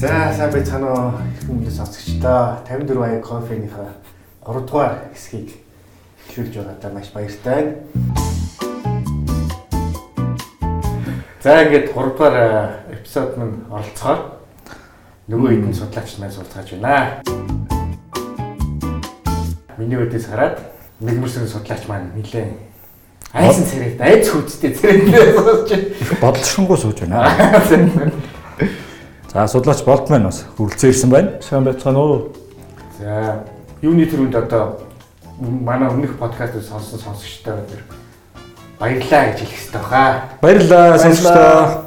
За сайн байцгаана уу их хүмүүс сонсогчдоо 54 ая кофеныхаа 3 дугаар хэсгийг эхлүүлж байгаадаа маш баяртай. За ингээд 3 дугаар эпизод нь оролцохоор нөгөө хэдэн судлаач маань суулцгааж байна. Миний үдээс хараад нэгмэрсэн судлаач маань нилээн айсан царайт айц хүчтэй царайт сонсож бодлошингуу сууж байна. За судлаач болдман бас хүрэлцэн ирсэн байна. Сайн байцгаана уу? За юуны төрөнд одоо манай өмнөх подкастыг сонссон сонсогчтой өнөр баярлаа гэж хэлэх хэрэгтэй баха. Баярлалаа сонсогчдоо.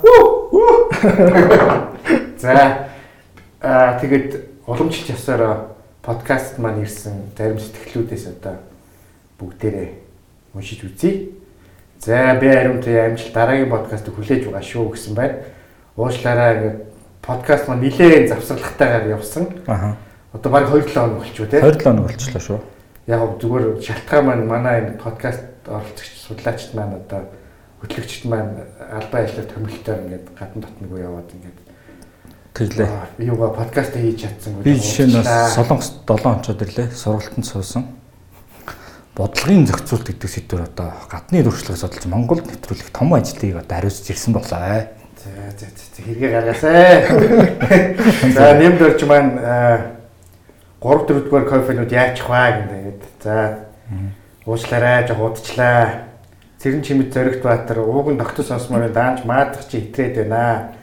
За аа тэгэд уламжлалт ясаар подкаст маань ирсэн зарим сэтгэлүүдээс одоо бүгдээрээ уншиж үзье. За би хариумтын амжилт дараагийн подкастыг хүлээж байгаа шүү гэсэн байна. Ингээд подкаст маань нилээн завсралтайгаар явсан. Аха. Одоо баг 2 7 хоног болчихоо тий. 20 хоног болчихлоо шүү. Яг зүгээр шалтгаан маань манай энэ подкаст оролцогч судлаачд маань одоо хөтлөгчд маань албан ажлаар томилтоор ингээд гадна дотногоо яваад ингээд Тэрлээ. юугаа подкаст хийж чадсангүй. Би жишээ нь бас Солонгост 7 онцод ирлээ. Сургалтанд суусан. Бодлогын зохицуулт гэдэг сэдвэр одоо гадны дөрвөлжлөгөөс судалж Монголд нэвтрүүлэх том ажлыг одоо хариуцж ирсэн болоо. За хэрэгээ гаргаасай. За нэм дөрч маань 3 4 дугаар кофенууд яачих ваа гэдэг. За уучлаарай жоо удчлаа. Цэрэн чимэд зоригт баатар ууган тогтос сонсмоор даанч маадах чи итрээд байна.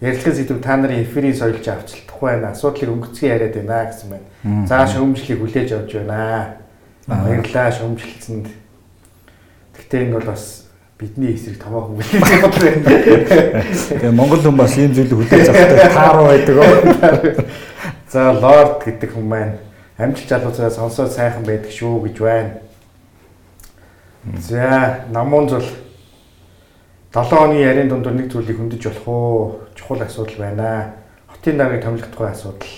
Ярилцлагын сэдв та нарын эфирийн соёлж авчлах байна. Асуудлыг өнгөцгөө яриад байна гэсэн байна. За шөмжлийг хүлээж авч байна. Баярлалаа шөмжлэлцэнд. Гэхдээ энэ бол бас бидний эсрэг томоохон үлээж бодлоо. Тэгээ Монгол хүн бас ийм зүйлийг хүлээж авахтай тааруу байдаг оо. За лорд гэдэг хүн маань амжилт залуучаа сонсоод сайхан байдаг шүү гэж байна. За намуун зул 7 оны ярийн дундуур нэг зүйлийг хөндөж болох уу? Чухал асуудал байна. Хотын даргаыг томилох тухай асуудал.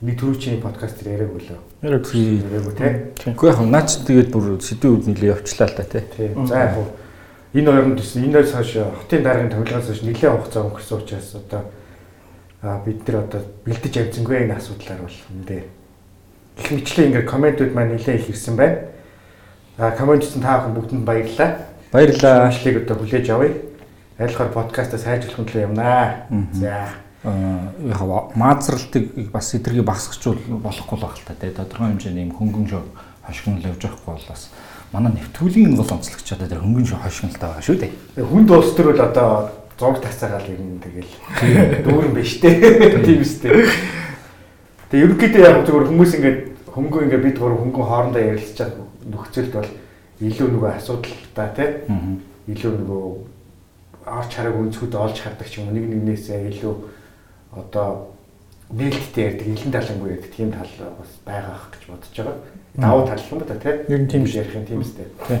Нэг түрүүчийн подкаст дээр яриаг үлээ. Яраг Яриаггүй тий. Үгүй яг наач тэгээд бүр сэдвүүд нэлээ явчлаа л та тий. Тий. За яг хуу энэ хоёрын төс энэ хоёроос хойш хотын даргын томилгоос хойш нэлээд хугацаа өнгөрсөн учраас одоо бид нар одоо бэлдэж авцсангүй энэ асуудлаар бол үндэ их мэтлээ ингээд комментүүд маань нэлээд их ирсэн байна. А комментсэн та бүхэн бүгдэнд баярлалаа. Баярлалаа. Ажлыг одоо хүлээж авъя. Айлхаар подкастаа сайжруулах төлөө явнаа. За. Аа яг маазралтыг бас эдгэрийг багасгachул болохгүй л байна л та тий. Тодорхой хэмжээний юм хөнгөн хошигнол явж байхгүй бол бас манай нэвтрүүлгийн гол онцлогч одоо тэр хөнгөн хошигнолтой байгаа шүү дээ. Хүнд улс төр бол одоо зураг тасаагаал юм тэгэл дүүрэн биш дээ. Тийм үстэй. Тэгээ ерөнхийдөө яг зөвхөн хүмүүс ингээд хөнгөн ингээд бид гур хөнгөн хоорондоо ярилцаж нөхцөлд бол илүү нөгөө асуудалтай тий. Илүү нөгөө орч хараг өнцгүүд олж хардаг ч юм уу нэг нэгнээсээ илүү одоо нээлттэй ярьдаг илэн талангүй ярьдаг тийм тал бас байгаа ах гэж бодож байгаа. Давуу тал юм ба та тий. Ер нь тийм Гэж ярих юм тийм үстэй. Тий.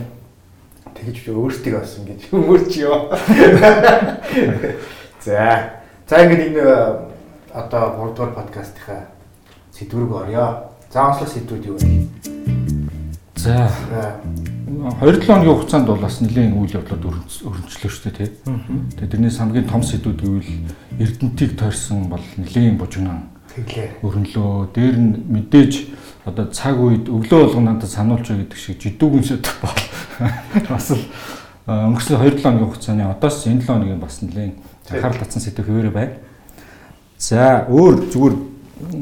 Тэгэж өөртөө бас ингэж өмөрч ёо. За. За ингээд энэ одоо 3 дугаар подкастынхаа сэдвүүрг орё. За онцлог сэдвүүд юу вэ? За, 2-7 хоногийн хугацаанд бол бас нэлийн үйл явдлууд өрнөц- өрнөчлөө шүү дээ тий. Тэгээ тэрнээс хамгийн том сэдвүүд гэвэл Эрдэнтийг тойрсон бол нэлийн бужигнан тэглээ. өрнөлөө. Дээр нь мэдээж одоо цаг үед өглөө болгон надад сануулж байгаа гэдэг шиг жидүүгэн сэдв бол бас л өнгөрсөн 2-7 хоногийн хугацааны одоос энэ 7 хоногийн бас нэлийн анхаарал татсан сэдв хэвээрээ байна. За өөр зүгээр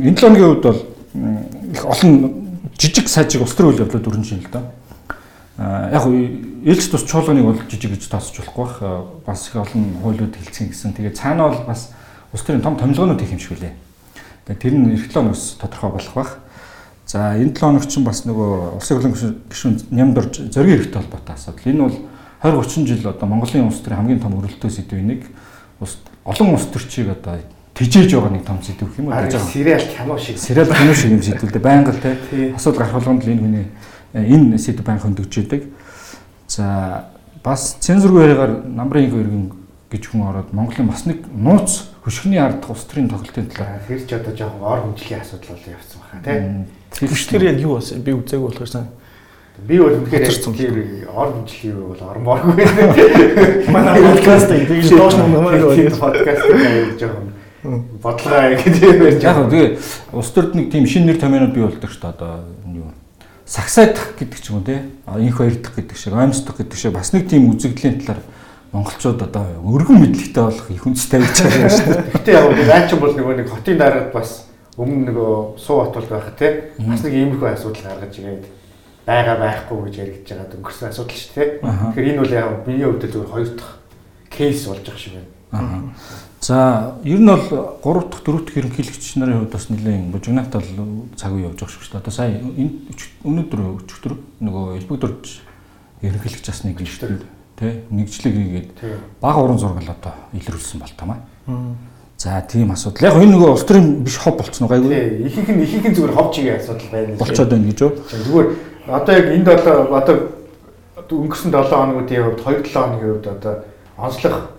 энэ 7 хоногийн үед бол их олон жижиг сажиг ус төр үйл явдлууд өрнө шин л доо. Яг ээлж тус чуулганыг бол жижиг гэж тооцож болохгүй бах. Бас их олон хуулиуд хэлсэн гэсэн. Тэгээ цаана бол бас ус төрийн том томилгоонууд их юм шиг үлээ. Тэгээ тэр нь эх 7 хоногс тодорхой болох бах. За энэ 7 хоног чинь бас нөгөө улсын хурлын гишүүн- гишүүн нямд орж зоригийн эрхтэй холбоотой асуудал. Энэ бол 20 30 жил одоо Монголын улс төрийн хамгийн том өрөлтөө сэдвийн нэг ус олон улс төрчийг одоо тижээж байгаа нэг том сэдв гэх юм уу? Тижээж байгаа. сериал кино шиг. Сериал кино шиг юм сэдвэлдэ байнга л Тий. те асуудал гарах болгонд л энэ хүний энэ сэдв байнга хөндөгж идэг. За бас цензургүй яриагаар намрын их иргэн гэж хүн ороод Монголын бас нэг нууц хөшгөний ард ус төрийн тоглолтын талаар Тэр ч одоо жоохон ор хэмжлийн асуудал бол явцсан баха тий. Тэр яг юу бас би үзээгүй болохоор сан. Би бол үнэхээр тэр ор хэмжлийн юу бол орон боргүй. Манай подкаст тэгж доош нь намайг подкаст гэж жоохон бодлогоо гэдэг ярьж Яг нь тэгээ улс төрд нэг тийм шинэ нэр томьёонууд бий болдог шүү дээ одоо юу сагсайдах гэдэг ч юм уу те инх баярдах гэдэг шиг оймсдох гэдэг шиг бас нэг тийм үзэгдлийн талаар монголчууд одоо өргөн мэдлэгтэй болох их үндэс тавьж байгаа шүү дээ. Гэтэ яг нэг аач бол нөгөө нэг хотын дараад бас өмнө нөгөө суу хот бол байх те бас нэг иймэрхүү асуудал гаргаж ирээд байгаа байхгүй гэж яригдж байгаа өнгөрсөн асуудал шүү дээ. Тэгэхээр энэ бол яг миний хувьд зөвхөн хоёр дахь кейс болж байгаа шиг байна. За ер нь бол 3 дахь 4 дахь ерөнхийлөгч нарын хувьд бас нэлээд бужигнат бол цаг үе явж байгаа шүү дээ. Одоо сая энэ өнөөдөр өчигдөр нөгөө элбэгдөрж ерөнхийлөгч бас нэг Өчигдөр. тий нэгжлэг хийгээд бага уран зургал одоо илрүүлсэн бол тамаа. За тийм асуудал. Яг энэ нөгөө улс төрийн биш хов болцсон уу гайгүй ихэнх нь ихэнх нь зүгээр ховчгийн асуудал байна. болцоод байна гэж үү? Зүгээр одоо яг энд одоо одоо өнгөрсөн 7 хоногуудын хувьд 2-7 хоногийн хувьд одоо онцлог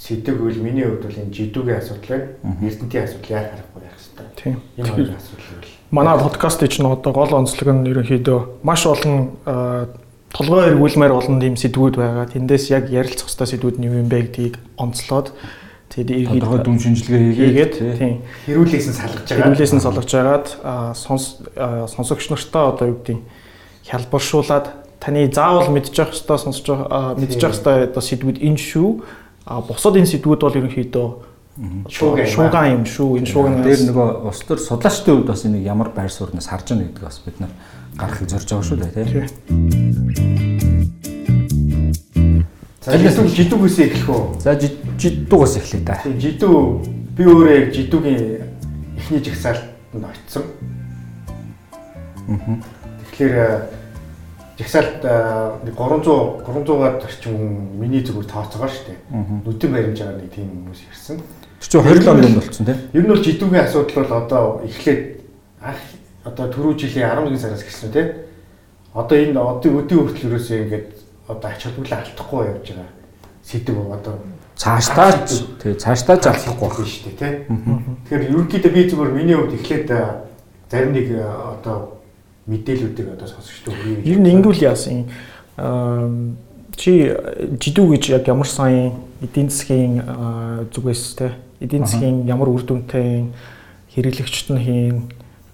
сэдв бол миний хувьд бол энэ жидүүгийн асуудал байна. Эрдэнтийн асуудал яа харахгүй байх хэрэгтэй. Тийм. Энэ хоёр асуудал бол Манай подкаст чинь одоо гол онцлог нь ерөнхийдөө маш олон аа, толгой эргүүлмээр олон тийм сэдвүүд байгаа. Тэндээс яг ярилцах хэвээр сэдвүүд нь юу юм бэ гэдгийг онцлоод тэгээд Тодорхой дүн шинжилгээ хийгээд хийгээд тий. тийм хэрүүлээс нь салгаж байгаа. хэрэглээс нь солгож агаад аа, сонс сонсогч нартаа одоо юу гэдэг хялбаршуулад таны заавал мэдчих хэвээр сонсож мэдчих хэвээр одоо сэдвүүд энэ шүү. А бусад энэ сэдвүүд бол ерөнхийдөө Шууган юм аа. шүү. Энэ шууган Дээр нөгөө улс төр судлаачдын хувьд бас энийг ямар байр суурнаас харж байгаа гэдэг бас бид нар гарахыг зорж байгаа шүү дээ тий. За жидүү жидүүгээс эхлэх үү? За жиддугаас эхлэе та. Тийм жидүү би өөрөө яг жидүүгийн эхний жагсаалтанд очсон. Тэгэхээр э, жагсаалт нэг 300 300-аад орчим хүн миний зүгээр тооцоогоо шүү дээ. Нүдэн баримжаагаар нэг тийм хүмүүс ирсэн. Тэр чинь 27 он болцсон тий. Ер нь бол жидүүгийн асуудал бол одоо эхлээд анх одоо түрүү жилийн 11 сараас эхэлсэн үү те. Одоо энэ одоо өдөө хүртэл ерөөсөө ингээд одоо ач холбогдол алдахгүй явж байгаа сэдв одоо Цаашдаа ч тий цаашдаа ч алдахгүй байна шүү дээ те. Тэгэхээр ерөнхийдөө би зүгээр миний хувьд эхлээд зарим нэг одоо мэдээллүүдийг одоо сонсогчдод хүргэе. Ер нь ингэвэл яасан чи жидүү гэж яг ямар сайн эдийн засгийн зүгээс те? Эдийн засгийн ямар үр дүнтэй хэрэглэгчт нь хийн?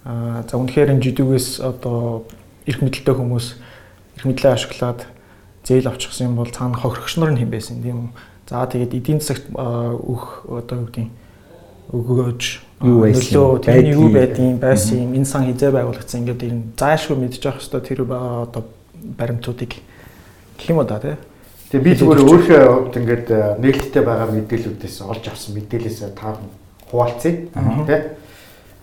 За үнэхээр энэ жидүүгээс одоо эрх мэдэлтэй хүмүүс эрх мэдлээ ашиглаад зээл авчихсан юм бол цаана хохирогч нар нь хэн байсан? Тийм үү? За тэгээд эдийн засагт өөх одоо юу гэдэг өгөөж Юу байсан нөлөө тэрний юу байдгийг. байсан юм энэ сан хизээ байгуулагдсан ингээд энэ заашгүй мэдж явах хэвээр тэр байгаа одоо баримтуудыг гэх юм уу да тий Тэгээ би зүгээр өөрийнхөө хувьд ингээд а, нээлттэй байгаа мэдээллүүдээс олж авсан мэдээлэлээс таар хуваалцъя. Тэ.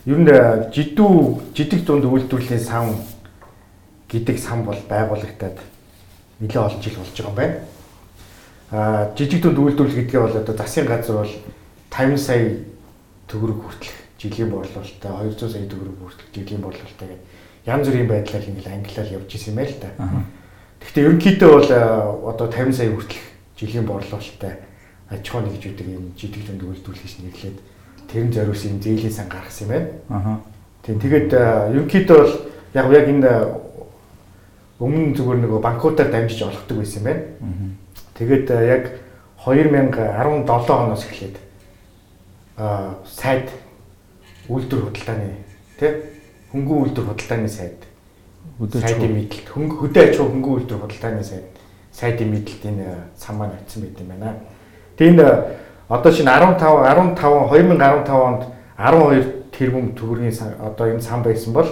Ер нь а, жидүү жидэг дунд үйлдвэрлэлийн сан гэдэг сан бол байгуулагдаад нэлээд олон жил болж байгаа юм байна. Аа жижиг дунд үйлдвэрлэл гэдгээ бол одоо засгийн газар бол 50 сая төгрөг хүртэлх жилийн борлуулалттай 200 сая төгрөг хүртэлх жилийн борлуулалттай гэдэг янз бүрийн байдлаар ингээл ангилал явж исэн юм байл та. Гэхдээ ерөнхийдөө бол а, одоо 50 сая хүртэлх жилийн борлуулалттай аж ахуй нэгжүүдийг юм жижиг дунд үйлдвэрлэл гэж нэрлээд тэрэн зориулсан юм зээлийн сан гаргасан юм байна. Тийм тэгээд а, ерөнхийдөө бол яг яг энэ а, өмнө зүгээр нөгөө банкуудаар дамжиж олгодог байсан юм байна. Тэгээд яг 2017 оноос эхлээд сайд үйлдвэр худалдааны тий хөнгөн үйлдвэр худалдааны сайд. Сайдын мэдлэлт. Хөнгө хөдөө аж ахуй хөнгөн үйлдвэр худалдааны сайд. Сайдын мэдлэлт энэ а, сан маань очсон байт юм байна. Тэгээ энэ одоо шинэ 15 15 2015 онд 12 тэрбум төгрөгийн одоо энэ сан байсан бол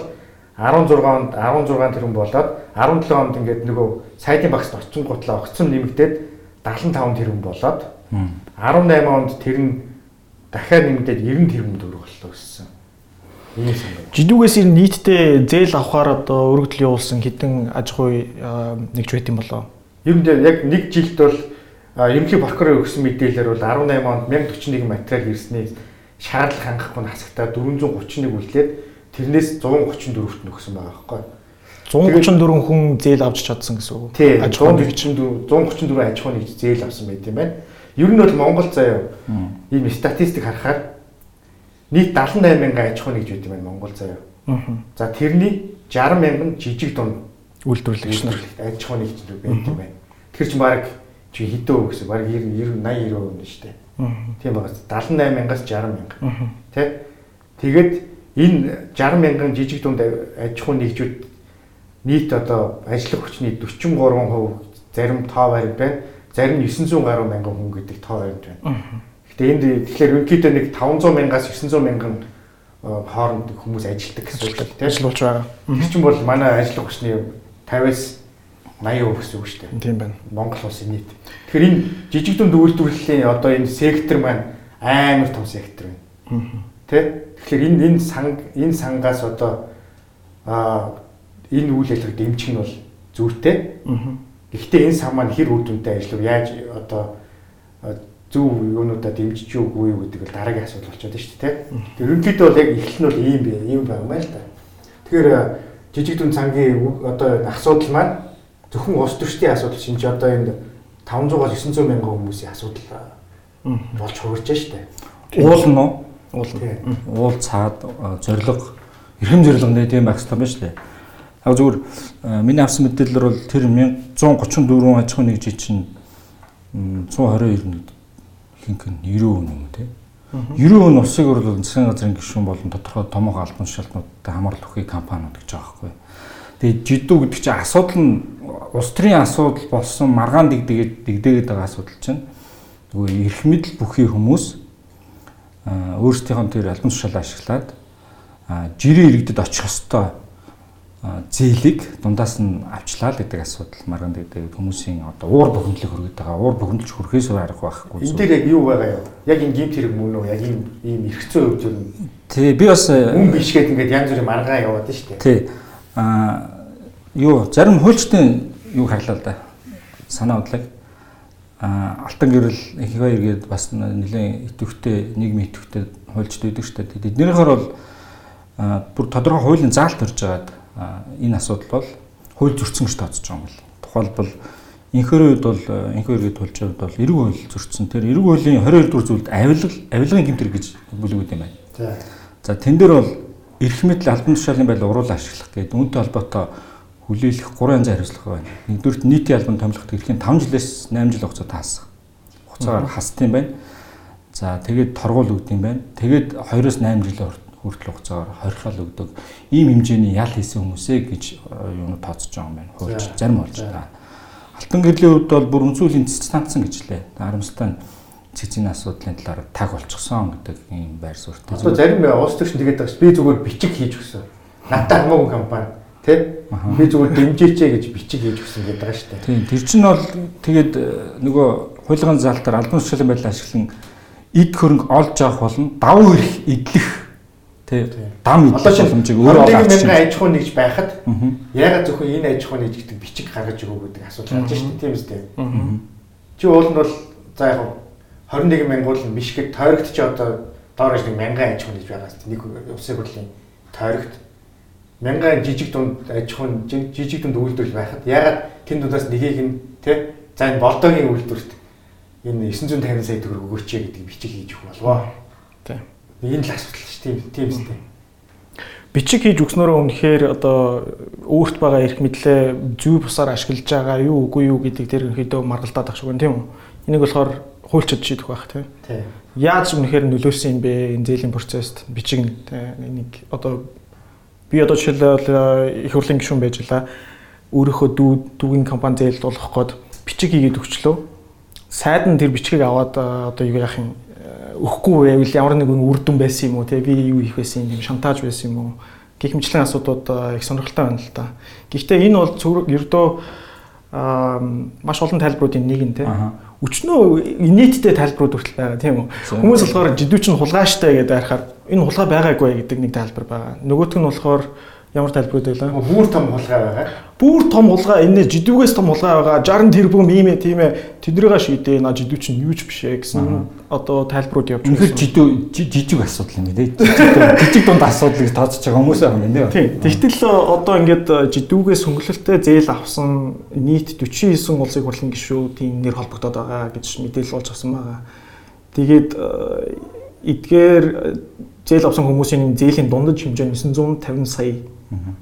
16 онд 16 тэрбум болоод 17 онд ингээд нөгөө сайдын багсд очсон гутлаа огцом нэмэгдээд 75 тэрбум болоод 18 онд тэр нь дахиад нэмэгдээд 90 тэрбум төгрөг боллоо гэсэн. Ийм сан байна. жидүүгээс ир нийтдээ зээл авахаар одоо өргөдөл явуулсан хэдэн аж ахуй нэгж байт юм болоо Ер нь яг нэг жилд бол ерөнхий прокурор өгсөн мэдээлэлээр бол 18 онд 1041 материал ирсний шаардлага хангахгүй насагтаа 431 үлдээд тэрнээс 134-т нөхсөн байгаа байхгүй. 134 хүн зээл авч чадсан гэсэн үг Тий, аж ахуй нэгж 144 134 аж ахуй нэгж зээл авсан байт юм байна. Ер нь бол Монгол заяа ийм статистик харахаар нийт 78 мянган аж ахуй нэгж байт юм байна Монгол заяа. За тэрний 60 мянган жижиг дунд үйлдвэрлэгч нар аж ахуй нэгж байт юм байна. Тэр чинь баг чи хэдэн үг гэсэн баг 90 90 80 90% нь шүү дээ. Тийм байна. 78 мянгаас 60 мянга. Тэ? Тэгээд энэ 60 мянган жижиг дунд аж ахуйн нэгжүүд нийт одоо ажиллах хүчний 43% зарим тоо баримт байна. Зарим нь 900 гаруй мянган хүн гэдэг тоо баримт байна. Гэтэ энд тэгэхээр ерөнхийдөө нэг 500 мянгаас 900 мянган хооронд хүмүүс ажилладаг гэсэн үг тийм ажиллаж байгаа. Тэр чинь бол манай ажиллах хүчний 50-аас 80% гэсэн үг шүү дээ. Тийм байна. Монгол улсын нийт. Тэгэхээр энэ жижиг дунд үйлдвэрлэлийн одоо энэ сектор маань амар том сектор байна. Тэ? Тэгэхээр энэ энэ санг энэ сангаас одоо а энэ үйл ажиллагааг дэмжих нь бол зүйтэй. Гэхдээ энэ сан маань хэр үр дүнтэй ажиллав яаж одоо зөв юунуудаа дэмжиж юугүй юу гэдэг бол дараагийн асуудал болчиход шүү дээ. Тэр ерөнхийдөө бол яг эхлэл нь бол ийм юм байна маа л да. Тэгэхээр жижиг дүн цангийн одоо асуудал маань зөвхөн улс төрчдийн асуудал шинж одоо энэ 500-аас 900 мянган хүмүүсийн асуудал болж хуурж штэ. Уул нь уу? Уул. Уул цаад зориг эрхэм зориг нэ тийм байх хэрэгтэй байна шүү дээ. Яг зүгээр миний авсан мэдээлэлээр бол тэр 1134 аж ахуйн нэгжийн чинь 122 хинхэн 90% юм тий. 90% нь усыг орлол засгийн газрын гишүүн болон тодорхой томоохон албан шалтнуудтай хамаарал өгөх компаниуд гэж байгаа байхгүй. Тэгээд жидүү гэдэг чинь асуудал нь улс төрийн асуудал болсон маргаан дэгдэгээд дэгдээгээд байгаа асуудал чинь нөгөө эрх мэдэл бүхий хүмүүс өөрсдийнх нь тэр албан тушаалаа ашиглаад жирийн иргэдэд очих ёстой зээлийг дундаас нь авчлаа л гэдэг асуудал марганд гэдэг хүмүүсийн одоо уур бухимдлыг хүргээд байгаа. Уур бухимдалж хүрэхээс арга байхгүй. Энэ дээр яг юу байгаа юм? Яг энэ гимт хэрэг мөн үү? Яг ийм ийм эргцэн өв зүйл. Тий, би бас мөн бишгээд ингээд янз бүрийн маргаа яваад нь шүү дээ. Тий. Аа юу зарим хуульчдын юу харлаа л да. Санаа бодлыг аа алтан гэрэл их хоёр гээд бас нэлээд идэвхтэй нийгмийн идэвхтэй хуульчд байдаг шүү дээ. Тэднийхээр бол бүр тодорхой хуулийн заалт төрж байгаад энэ асуудал бол хууль зөрчсөн гэж тооцож байгаа юм байна. Тухайлбал инхэрийн үед бол инхэр гээд тулж байвд бол эрг хууль зөрчсөн. Тэр эрг хуулийн 22 дугаар зүйлд авилга авилгын гэмтэр гэж бүлэгүүд юм байна. За. Тэн дээр бол эрх мэдэл албан тушаалын байл уруулаа ашиглах гэдэг үүнтэй холбоотой хүлээлгэх гурван янзын хариуцлага байна. Нэгдүгürt нийтийн албан томилоход эрхийн 5 жилээс 8 жил хугацаа таасах. Хугацаагаар хасдаг юм байна. За тэгээд торгуул өгд юм байна. Тэгээд 2-оос 8 жилийн хүртэл хугацаагаар хорхиол өгдөг ийм хэмжээний ял хийсэн хүмүүсээ гэж юу тооцож байгаа юм байна. Хуульч зарим болж байгаа. Алтан гэрлийн хувьд бол бүр үнцүүлийн станцсан гэж лээ. Харамсалтай цэцгийн асуудлын талаар таг болчихсон гэдэг ийм байр суурьтай. Одоо зарим улс төрчин тэгээд байгаас би зүгээр бичиг хийж өгсөн. Надад хамаагүй компани тий би зүгээр дэмжээч гэж бичиг хийж өгсөн гэдэг байгаа дээ. Тийм тэр чинь бол тэгээд нөгөө хуулийн залтаар албан тушаалын байдлаа ашиглан эд хөрөнгө олж авах болно давуу эрх эдлэх Тий. Дам идэх боломжийг өөрөө олж авчих. Мянган аж ахуй нэгж байхад ягаад зөвхөн энэ аж ахуй нэгж гэдэг бичиг гаргаж өгөө гэдэг асуудал гарч шүү дээ. Тийм үстэй. Чи уул нь бол за яг 21 мянган бол биш гэд тойрогт чи одоо доорош нэг мянган аж ахуй нэгж байгаа шүү дээ. Нэг улсын хурлын тойрогт мянган жижиг дунд аж ахуй жижиг дунд үйлдвэрлэл байхад ягаад тэн дундаас нэгийг нь тий за энэ болдогийн үйлдвэрт энэ 950 сая төгрөг өгөөч гэдэг бичиг хийж өгөх болвоо. Тийм. Энэ л асуудал Тийм тийм үстэй. Бичиг хийж өгснөөрөө үнэхээр одоо өөрт байгаа эрх мэдлээ зүй бусаар ашиглаж байгаа юу үгүй юу гэдэг тэр ерөнхийдөө маргалдаад ах шиг байна тийм үү? Энийг болохоор хуульчид шийдэх байх тийм. Яаж үнэхээр нөлөөсөн юм бэ энэ зээлийн процессд бичиг нэг одоо би одоо жишээлбэл их хурлын гишүүн байж лаа. Өөрийнхөө дүү дүүгийн компани зээлд болгох гээд бичиг хийгээд өгчлөө. Сайд нь тэр бичгийг аваад одоо юу яах юм өгөхгүй байвал ямар нэгэн үр дүн байсан юм уу те би юу хийх байсан юм шантааж байсан юм уу гэх мэтлэн асуудууд их сонирхолтой байна л да. Гэхдээ энэ бол ердөө маш олон тайлбаруудын нэг нь те. Өчнөө нийтдээ тайлбарууд хүртэл байгаа тийм үү. Хүмүүс болохоор жидүү чинь хулгайштай гэдэг харахаар энэ хулгай байгаагүй гэдэг нэг тайлбар байгаа. Нөгөөх нь болохоор Ямар тайлбарууд байлаа? Бүр том хулгай байгаа. Бүр том хулгай энэ жидүүгээс том хулгай байгаа. 60 тэрбум ийм ээ тийм ээ. Тэдрийгээ шийдээ. На жидүү чинь юу ч биш ээ гэсэн одоо тайлбарууд явж байна. Үнэхээр жидүү жижиг асуудал юм ээ. Жижиг дунд асуудлыг тооцож байгаа хүмүүс аа юм нэ. Тийм. Тэгтэл одоо ингээд жидүүгээс хөнгөлөлтөй зээл авсан нийт 49 улсын хурлын гишүүдийн нэр холбогдоод байгаа гэж мэдээлэл болж авсан байгаа. Тэгээд эдгээр зээл авсан хүмүүсийн зээлийн дундаж хэмжээ нь 950 сая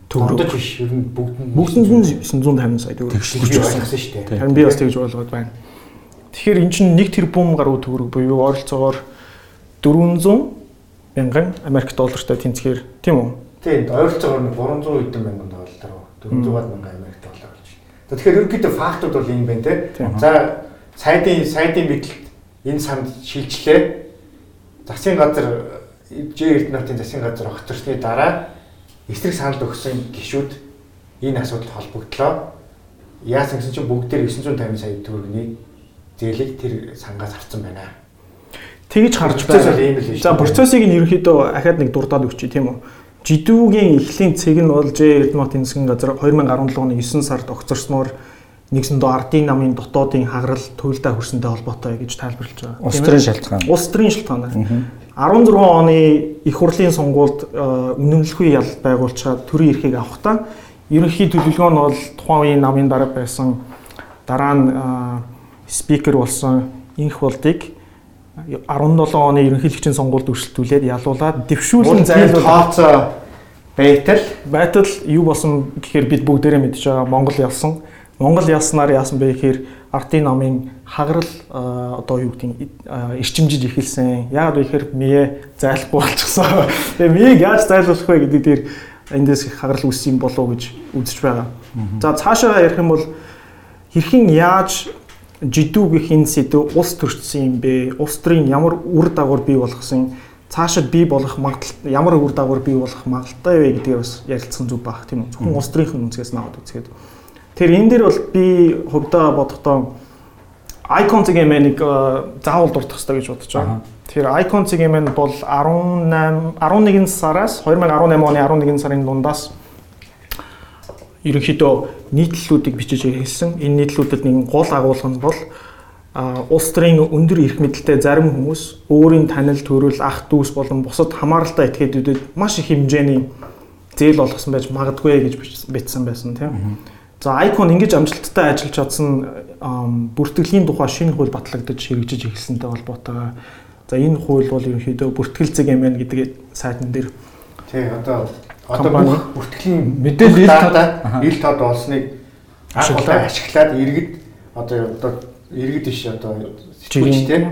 төгрөг биш ер нь бүгд бүгдэнд нь 950 сая төгрөг тэгж ойлгосон шүү дээ. Харин би бас тэгж ойлгоод байна. Тэгэхээр эн чинь 1 тэрбум гаруй төгрөг буюу ойролцоогоор 400 мянган Америк доллартай тэнцгээр тийм үү? Тийм ойролцоогоор 300 хэдэн мянган доллар 400-аад мянган Америк доллар болж байна. Тэгэхээр ерөнхийдөө фактууд бол ийм байна те. За сайдын сайдын мэдлэлд энэ санд шилжлээ. Засгийн газар Ж Эрдэнэтийн засгийн газар огцорсны дараа эсрэг санал өгсөн гишүүд энэ асуудалд холбогдлоо. Яасан гэсэн чинь бүгдээр 950 сая төгрөгийн зээлийг тэр сангаас авсан байна. Тэгж харж байна. За процессыг нь ерөнхийдөө ахаад нэг дурдаад өгчий тийм үү? Жидүүгийн эхлийн цэг нь бол Ж Эрдэнэтийн засгийн газар 2017 оны 9 сард огцорсноор нэгсэндөө ардын намын дотоодын хагарал туйлдаа хүрсэнтэй холбоотой гэж тайлбарлаж байгаа. Улс төрийн шалтгаан. Улс төрийн шалтгаан. 16 оны их хурлын сонгуульд э, үнэмлэхгүй ял байгуулчаад төрийн эрхийг авахдаа ерөнхий төлөвлөгөө нь бол тухайн үеийн намын дарга байсан дараа нь э, спикер болсон инх болдыг 17 оны ерөнхийлөгчийн сонгуульд өршөлтүүлээд ялуулаад дэвшүүлэн тооцоо байтал байтал юу болсон гэхээр бид бүгдээрээ мэдж байгаа Монгол ялсан. Монгол ялснаар яасан бэ гэхээр ардын намын хагарал одоо юу гэдгийг эрчимжиж эхэлсэн. Яагаад вэ гэхээр мие зайлахгүй болчихсон. Тэгээ миег яаж зайлуулах вэ гэдэг дээр эндээс хагарал үүссэн болов уу гэж үзэж байгаа. За цаашаа ярих юм бол хэрхэн яаж жидүүг гэх энэ сэдв улс төрчсөн юм бэ? Улс төрийн ямар үр дагавар бий болгосон цаашид бий болох магадлал ямар үр дагавар бий болох магадaltaй вэ гэдгээр бас ярилцсан зүг баг тийм үү? Зөвхөн улс төрийн үнцгээс наваад үзгээд. Тэгэхээр энэ дээр бол би хувьдаа бодохдоо Icon CGM-ийг заавал дуртах хэрэгтэй гэж бодож байгаа. Тэгэхээр Icon CGM бол 18 11 сараас 2018 оны 11 сарын дундаас ерөнхийдөө нийтлэлүүдийг бичиж хэлсэн. Энэ нийтлүүдэд нэг гол агуулга нь бол улс төрийн өндөр эрх мэдэлтэй зарим хүмүүс өөрийн танил төрөл ах дүүс болон бусад хамааралтай этгээдүүдэд маш их хэмжээний зээл олгосон байж магадгүй гэж бичсэн байсан тийм. За Icon ингэж амжилттай ажиллаж чадсан бүртгэлийн тухай шинэ хууль батлагдаж хэрэгжиж эхэлсэнтэй холбоотой. За энэ хууль бол ерөнхийдөө бүртгэл зэг юм гэдэг сайтн дээр тий одоо одоо бүх бүртгэлийн мэдээлэл ил тод ил тод олсныг ашиглаад. иргэд одоо одоо иргэд биш одоо чиглэж тий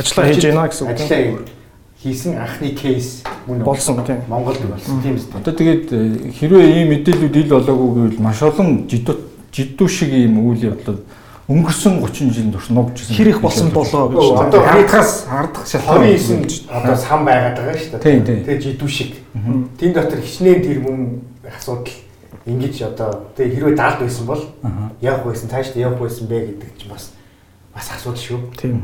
ажиллаа хийж байна гэсэн үг. Ажиллаа хийсэн анхны кейс мөн болсон тийм Монголд болсон тийм үстэй. Одоо тэгээд э, хэрвээ ийм мэдээлүүд ил болоогүй гэвэл маш олон жидүү жидүү шиг ийм үйл явдлууд өнгөрсөн 30 жилийн турш нугжсэн хэрэг болсон болоо гэж. Одоо хардхаас хардах шалтгаан 29 одоо сан байгаад байгаа шүү дээ. Тэгээд жидүү шиг. Тэн дотор хичнээн тэр мөн асуудал ингэж одоо тэгээ хэрвээ даалд байсан бол явах байсан цааш явах байсан бэ гэдэг чинь бас бас асуудал шүү. Тийм.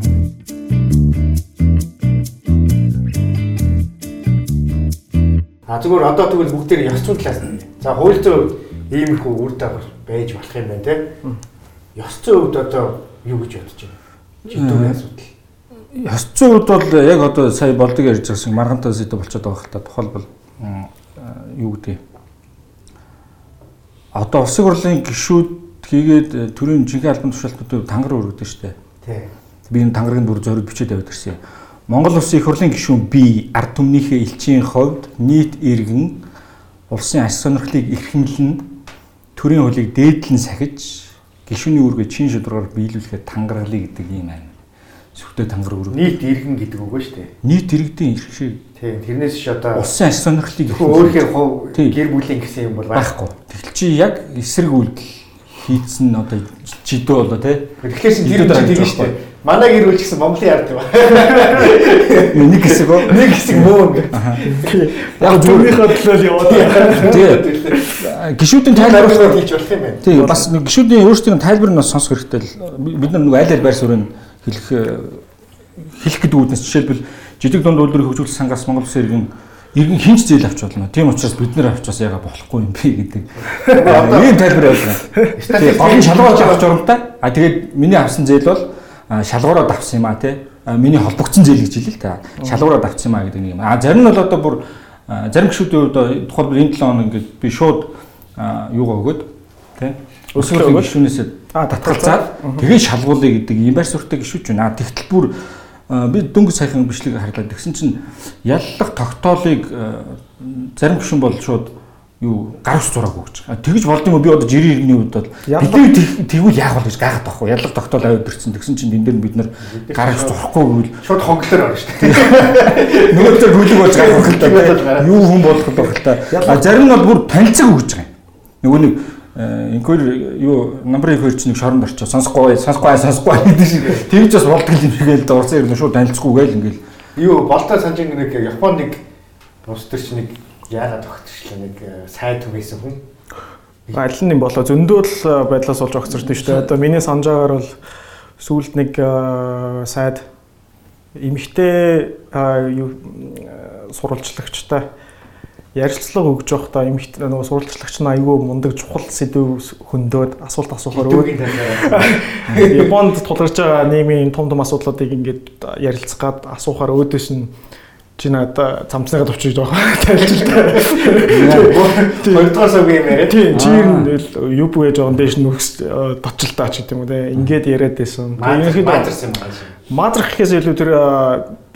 А зүгээр одоо тэгвэл бүгдээр ёс зүйн талаас нь. За хууль зүйн иймэрхүү үр дагавар байж болох юм байна те. Ёс зүйн хувьд одоо юу гэж бодож байна? Жидүүгийн асуудал. Ёс зүйн хувьд бол яг одоо сая болдог ярьж байгаа шиг маргантай сэдв болчиход байгаа хэл та тухайлбал юу гэдэг одоо улсын хурлын гишүүд хийгээд төрийн жинхэнэ албан тушаалтнуудыг тангар өргөдөг шүү дээ. Тий. Би энэ тангарыг бүр зориуд бичээд аваад ирсэн юм. Монгол улсын их хурлын гишүүн би ард түмнийхээ элчийн хувьд нийт иргэн улсын аж сонирхлыг эрхэмлэн төрийн хуулийг дээдлэн сахиж гишүүний үүргээ чин шударгаар биелүүлэхэд тангаргалыг гэдэг юм байна. Сүхтэй тангар өрөө. Нийт иргэн гэдэг үг ба шүү дээ. Нийт иргэдийн ирэх шиг. Тийм. Тэрнээс ш одоо улсын аж сонирхлыг өөрийнхөө гэр бүлийн гэсэн юм бол байхгүй. Тэгэл чи яг эсрэг үйлдэл хийцэн одоо жидөө болоо тий. Тэгэхээр чин тэр үчиг тийм шүү дээ. Манай гэр бүл гэсэн Монголын ард юм. Нэг хэсэг үү? Нэг хэсэг мөн. Яг зөвхөнийхөө төлөө яваад. Тийм. Гişүүдийн тайлбарлахаар хийж болох юм байна. Тийм. Бас гişүүдийн өөрсдийн тайлбар нь сонсох хэрэгтэй л бид нар нэг аль аль байр суурийг хэлэх хэлэх гэдэг үүднээс жишээлбэл жижиг дунд үйлдвэрийн хөгжүүлэлт сангаас Монгол Улсын иргэн иргэн хинч зээл авч болно. Тийм учраас бид нэр авчаас яга болохгүй юм бэ гэдэг. Ийм тайлбар явуулна. Тэгээ гол шалгуур авч оромтой. А тэгээд миний авсан зээл бол шалгуураад авсан юм а тий. Миний холбогдсон зээл гэж хэлээ л та. Шалгуураад авсан юм а гэдэг нэг юм. А зарим нь бол одоо бүр зарим гişүүдийн хувьд тухайлбал энэ 7 хоног ингээд би шууд юугаа өгөөд тий. Өсвөр гişүүнээс татгалзаад тэгээ шалгуулъя гэдэг юм байр суурьтай гişүүч байна. Тэгтэл бүр би дөнгөж саяхан бичлэгийг харлаа. Тэгсэн чинь яллах тогтоолыг зарим гишүүн бол шууд юу гар ус зураг өгч. Тэгэж болдсон юм би одоо жирийн иргэний үед бол бидний тэгвэл яах вэ гэж гайхаад байхгүй. Ялга тогтоол аваад ирсэн. Тэгсэн чинь энэ дээр бид нар гар ус зурахгүй гэвэл шууд хонглоор орно шүү дээ. нөгөө төр гүйлэг болж юм л Юу хүн болох вэ хэл та. А зарим нь бол бүр танилцаг өгч байгаа юм. Нөгөө нэг инквер юу номер 2 чинь нэг шоронд орчоо. Сонсохгүй сонсохгүй сонсохгүй гэдэг шиг. Тэгж бас болдго юм шиг л урсан ирнэ шууд танилцахгүй гээл ингээл. Юу болтой санаж нэг Японд нэг улс төр чинь нэг яагаад тогтчихлаа нэг сайд түгээсэн хүн. Аль нь юм болоо? Зөндөөл байдлаас болж огцордсон шүү дээ. Одоо миний санджаагаар бол сүүлд нэг сайд эмэгтэй юу сурвалжлагчтай ярилцлага өгж явахдаа эмэгтэй нөгөө сурвалжлагч нь айгүй мундаг чухал сэдв хөндөд асуулт асуухаар өө Японд тулгарч байгаа нийгмийн том том асуудлуудыг ингээд ярилцах гад асуухаар өөдөөс нь чи надаа цамцныгаа товчиж байгаа тайлбар. Хоёрдугаар сав юм яриа. Тийм, чи юу бүгэж байгаа дээш нүхс дочлтаа ч гэдэг юм уу те. Ингээд яриад байсан. Ерөнхийдөө мазарс юм байна. Мазрах гэхээс илүү тэр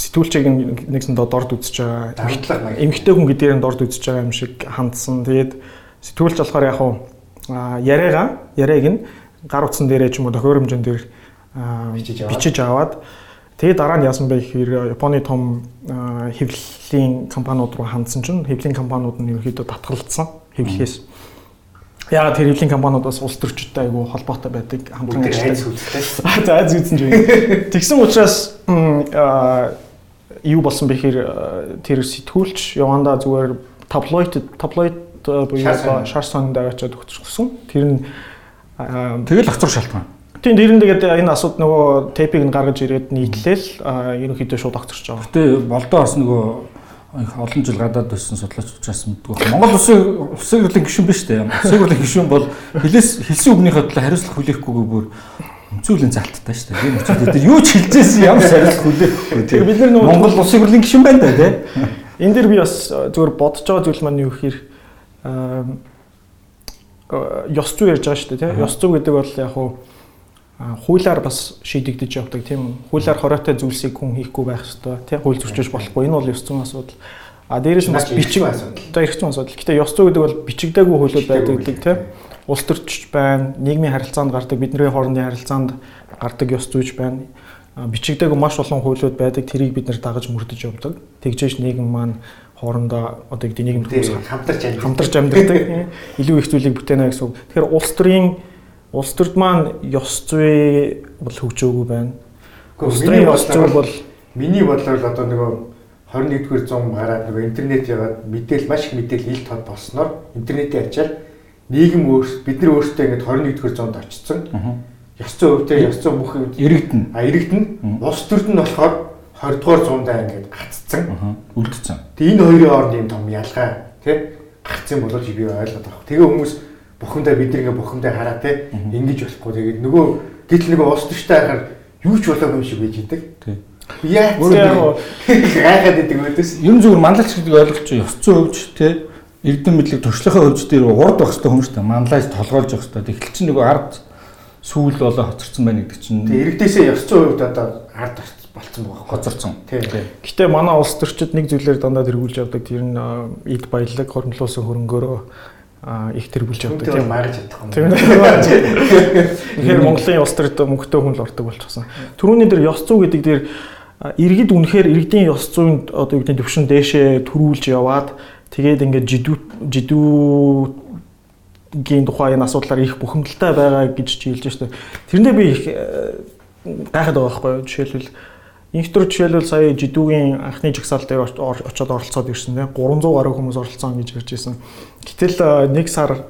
сэтгүүлчийг нэгсэн дорд үзэж байгаа. Эмгтэй хүн гэдгээр нь дорд үзэж байгаа юм шиг хандсан. Тэгээд сэтгүүлч болохоор яг хуу яриагаа, яриаг нь гар утсан дээрээ ч юм уу тохиромжон дээр бичиж аваад Тэгээ дараа нь яасан бэ гэхээр Японы том хэвлэлийн компаниуд руу хандсан чинь хэвлэлийн компаниуд нь ерөөхдөө татгалцсан хэвлэхээс. Яагаад тэр хэвлэлийн компаниудаас улс төрчтэй айгүй холбоотой байдаг хамтран ажилладаг. За айз үзсэн ч үгүй. Тэгсэн учраас юу болсон бэ гэхээр тэр сэтгүүлч яванда зүгээр таблоид таблоид буюу шарсан дээр очиод өгчихсөн. Тэр нь тэгэл авцар шалтгаан. Тийм дэрэн тэгээд энэ асууд нөгөө тейпийг нь гаргаж ирээд нийтлээл ерөнхийдөө шууд огцорч байгаа. Гэтэ болдоо бас нөгөө олон жил гадаад байсан судлаач учраас мэддэг байна. Монгол улсын улсын хурлын гишүүн биш үү? Улсын хурлын гишүүн бол хэлээс хэлсэн үгнийхээ төлөө хариуцлага хүлээхгүйгээр бүр өмцөөлөн залттай шүү дээ. Тийм учраас тэр юу ч хэлжсэн ямар хариуцлага хүлээхгүй. Тэр бид нар нөгөө Монгол улсын хурлын гишүүн байна да тий. Энэ дэр би бас зөвөр бодож байгаа зүйл маань юу гэхээр ёс зүй ярьж байгаа шүү дээ тий. Ёс зүй гэдэг бол яг хуу хуулиар бас шийдэгдэж явдаг тийм. Хуулиар хороотой зүйлсийг хүн хийхгүй байх ёстой. Тийм хууль зөрчиж болохгүй. Энэ бол ёс зүйн асуудал. А дээрээс нь бас бичиг асуудал. За эрх зүйн асуудал. Гэтэ ёс зүй гэдэг бол бичигдээгүй хуулиуд байдаг гэдэг тийм. Улс төрч байна, нийгмийн харилцаанд гардаг, бидний хоорондын харилцаанд гардаг ёс зүйч байна. Бичигдээгүй маш олон хуулиуд байдаг. Тэрийг бид нэр дагаж мөрдөж явдаг. Тэгжээш нийгэм маань хоорондоо одоо гэдэг нийгэм амьдардаг. Хамтарч амьдардаг. Илүү их зүйлийг бүтээнэ гэсэн үг. Тэгэхээр улс төрийн Улс төрд маань ёс зүй бол хөгжөөгүй байна. Улс төрийн ёс зүй бол миний бодлоор л одоо нөгөө 21-р зуун гараад нөгөө интернет яваад мэдээл маш их мэдээл ил тод болсноор интернетийн ачаар нийгэм өөрс бид нар өөрсдөө ингэж 21-р зуунд очсон. Ёс зүй өвдөө ёс зүй бүх иргэдэн. А иргэдэн улс төрд нь болохоор 20-р зуундаа ингэж гаццсан. Үлдсэн. Тэгээ энэ хоёрын хооронд юм том ялгаа тий гарцсан болооч би ойлгоод байгаа. Тэгээ хүмүүс бухимдаа бид ингээ бухимдаа хараа те ингэж болохгүй тэгээд нөгөө гэтэл нөгөө улс төштэй байхаар юу ч болоогүй юм шиг байж идэг. Яа гайхаад идэг өөдөөс. Юм зүгээр манлайч гэдэг ойлголт чи ёс зүйн хөвж те эрдэм мэдлэг туршлагын хөвж дээр урд байх хэрэгтэй хүмүүс та манлайч толгойлж явах хэрэгтэй. Тэгэхэл чи нөгөө ард сүүл болоо хоцорсон байна гэдэг чинь. Тэгээ иргэдээсээ ёс зүйн хөвд одоо ард болцсон байгаа. Хоцорсон. Гэтэ манай улс төрчид нэг зүйлээр дандаа тэргүүлж явдаг. Тэр нь эд баялаг, хормлуулсан хөрөнгөөрөө их тэргүүлж явдаг тийм марж чадах юм. Тэгэхээр Монголын улс төрд мөнгөтэй хүн л ордог болчихсон. Төрөүний дээр ёс зүй гэдэг дээр иргэд үнэхээр иргэдийн ёс зүйн одоо юу гэдэг төвшин дээшээ төрүүлж яваад тэгээд ингээд жидүү жидүүгийн тухай энэ асуудлаар их бухимдалтай байгаа гэж чи хэлж байна. Тэрнээ би их гайхаад байгаа байхгүй юу? Жишээлбэл Инхтер жишээлбэл сая жидүүгийн анхны жагсаал дээр очиод оролцоод ирсэн тийм 300 гаруй хүмүүс оролцсон гэж ярьж ирсэн. Гэтэл нэг сар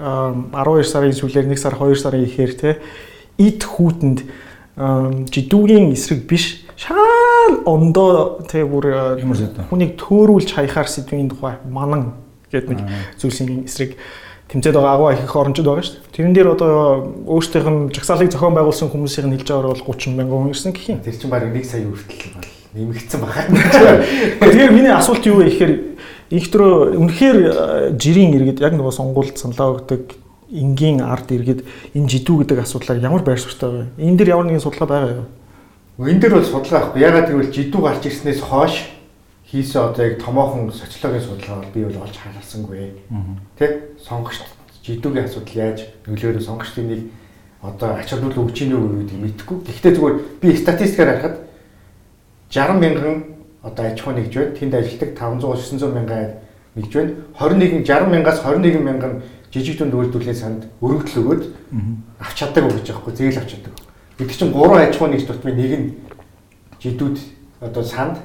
12 сарын сүүлээр нэг сар 2 сарын ихээр тийм ид хүүтэнд жидүүгийн эсрэг биш шаал ондоо тийм бүр хүнийг төөрүүлж хаяхаар сэдвийн тухай манан гэдэг нэг зүйлсийн эсрэг тэмцээд байгаа агуу их орончод байгаа шүү дээ. Тэрэн дээр одоо өөрсдийнх нь жагсаалыг зохион байгуулсан хүмүүсийн хэлж байгаагаар бол 30 мянган хүн ирсэн гэх юм. Тэр чинь баг 1 сая хүртэл бол нэмэгдсэн баха. Тэгэхээр миний асуулт юу вэ гэхээр ихтрөө үнэхээр э, жирийн иргэд яг нөгөө сонгуульд саналаа өгдөг энгийн ард иргэд энэ жидүү гэдэг асуудлаар ямар байр суурьтай вэ? Энэ дэр ямар нэгэн судалгаа байгаа юу? Энэ дэр бол судалгаа авахгүй. Ягаад гэвэл жидүү гарч ирснээс хойш хийсэн одоо яг томоохон социологийн судалгаа бол би бол олж хаалсангүй. Тэ сонгогч жидүүгийн асуудал яаж нөлөөлөө сонгогчдын нэг одоо ач холбогдол өгч ийн үү гэдгийг мэдэхгүй. Гэхдээ зүгээр би статистикаар харахад 60 мянган одоо аж ахуй нэгж байна. Тэнд ажилладаг 500 900 мянган нэгж байна. 21 60 мянгаас 21 мянган жижиг дунд үйлдвэрлэлийн санд өргөдөл өгөөд авч чаддаг гэж байгаа байхгүй зээл авч чаддаг. Гэвч чинь 3 аж ахуй нэгж тутмын нэг нь жидүүд одоо санд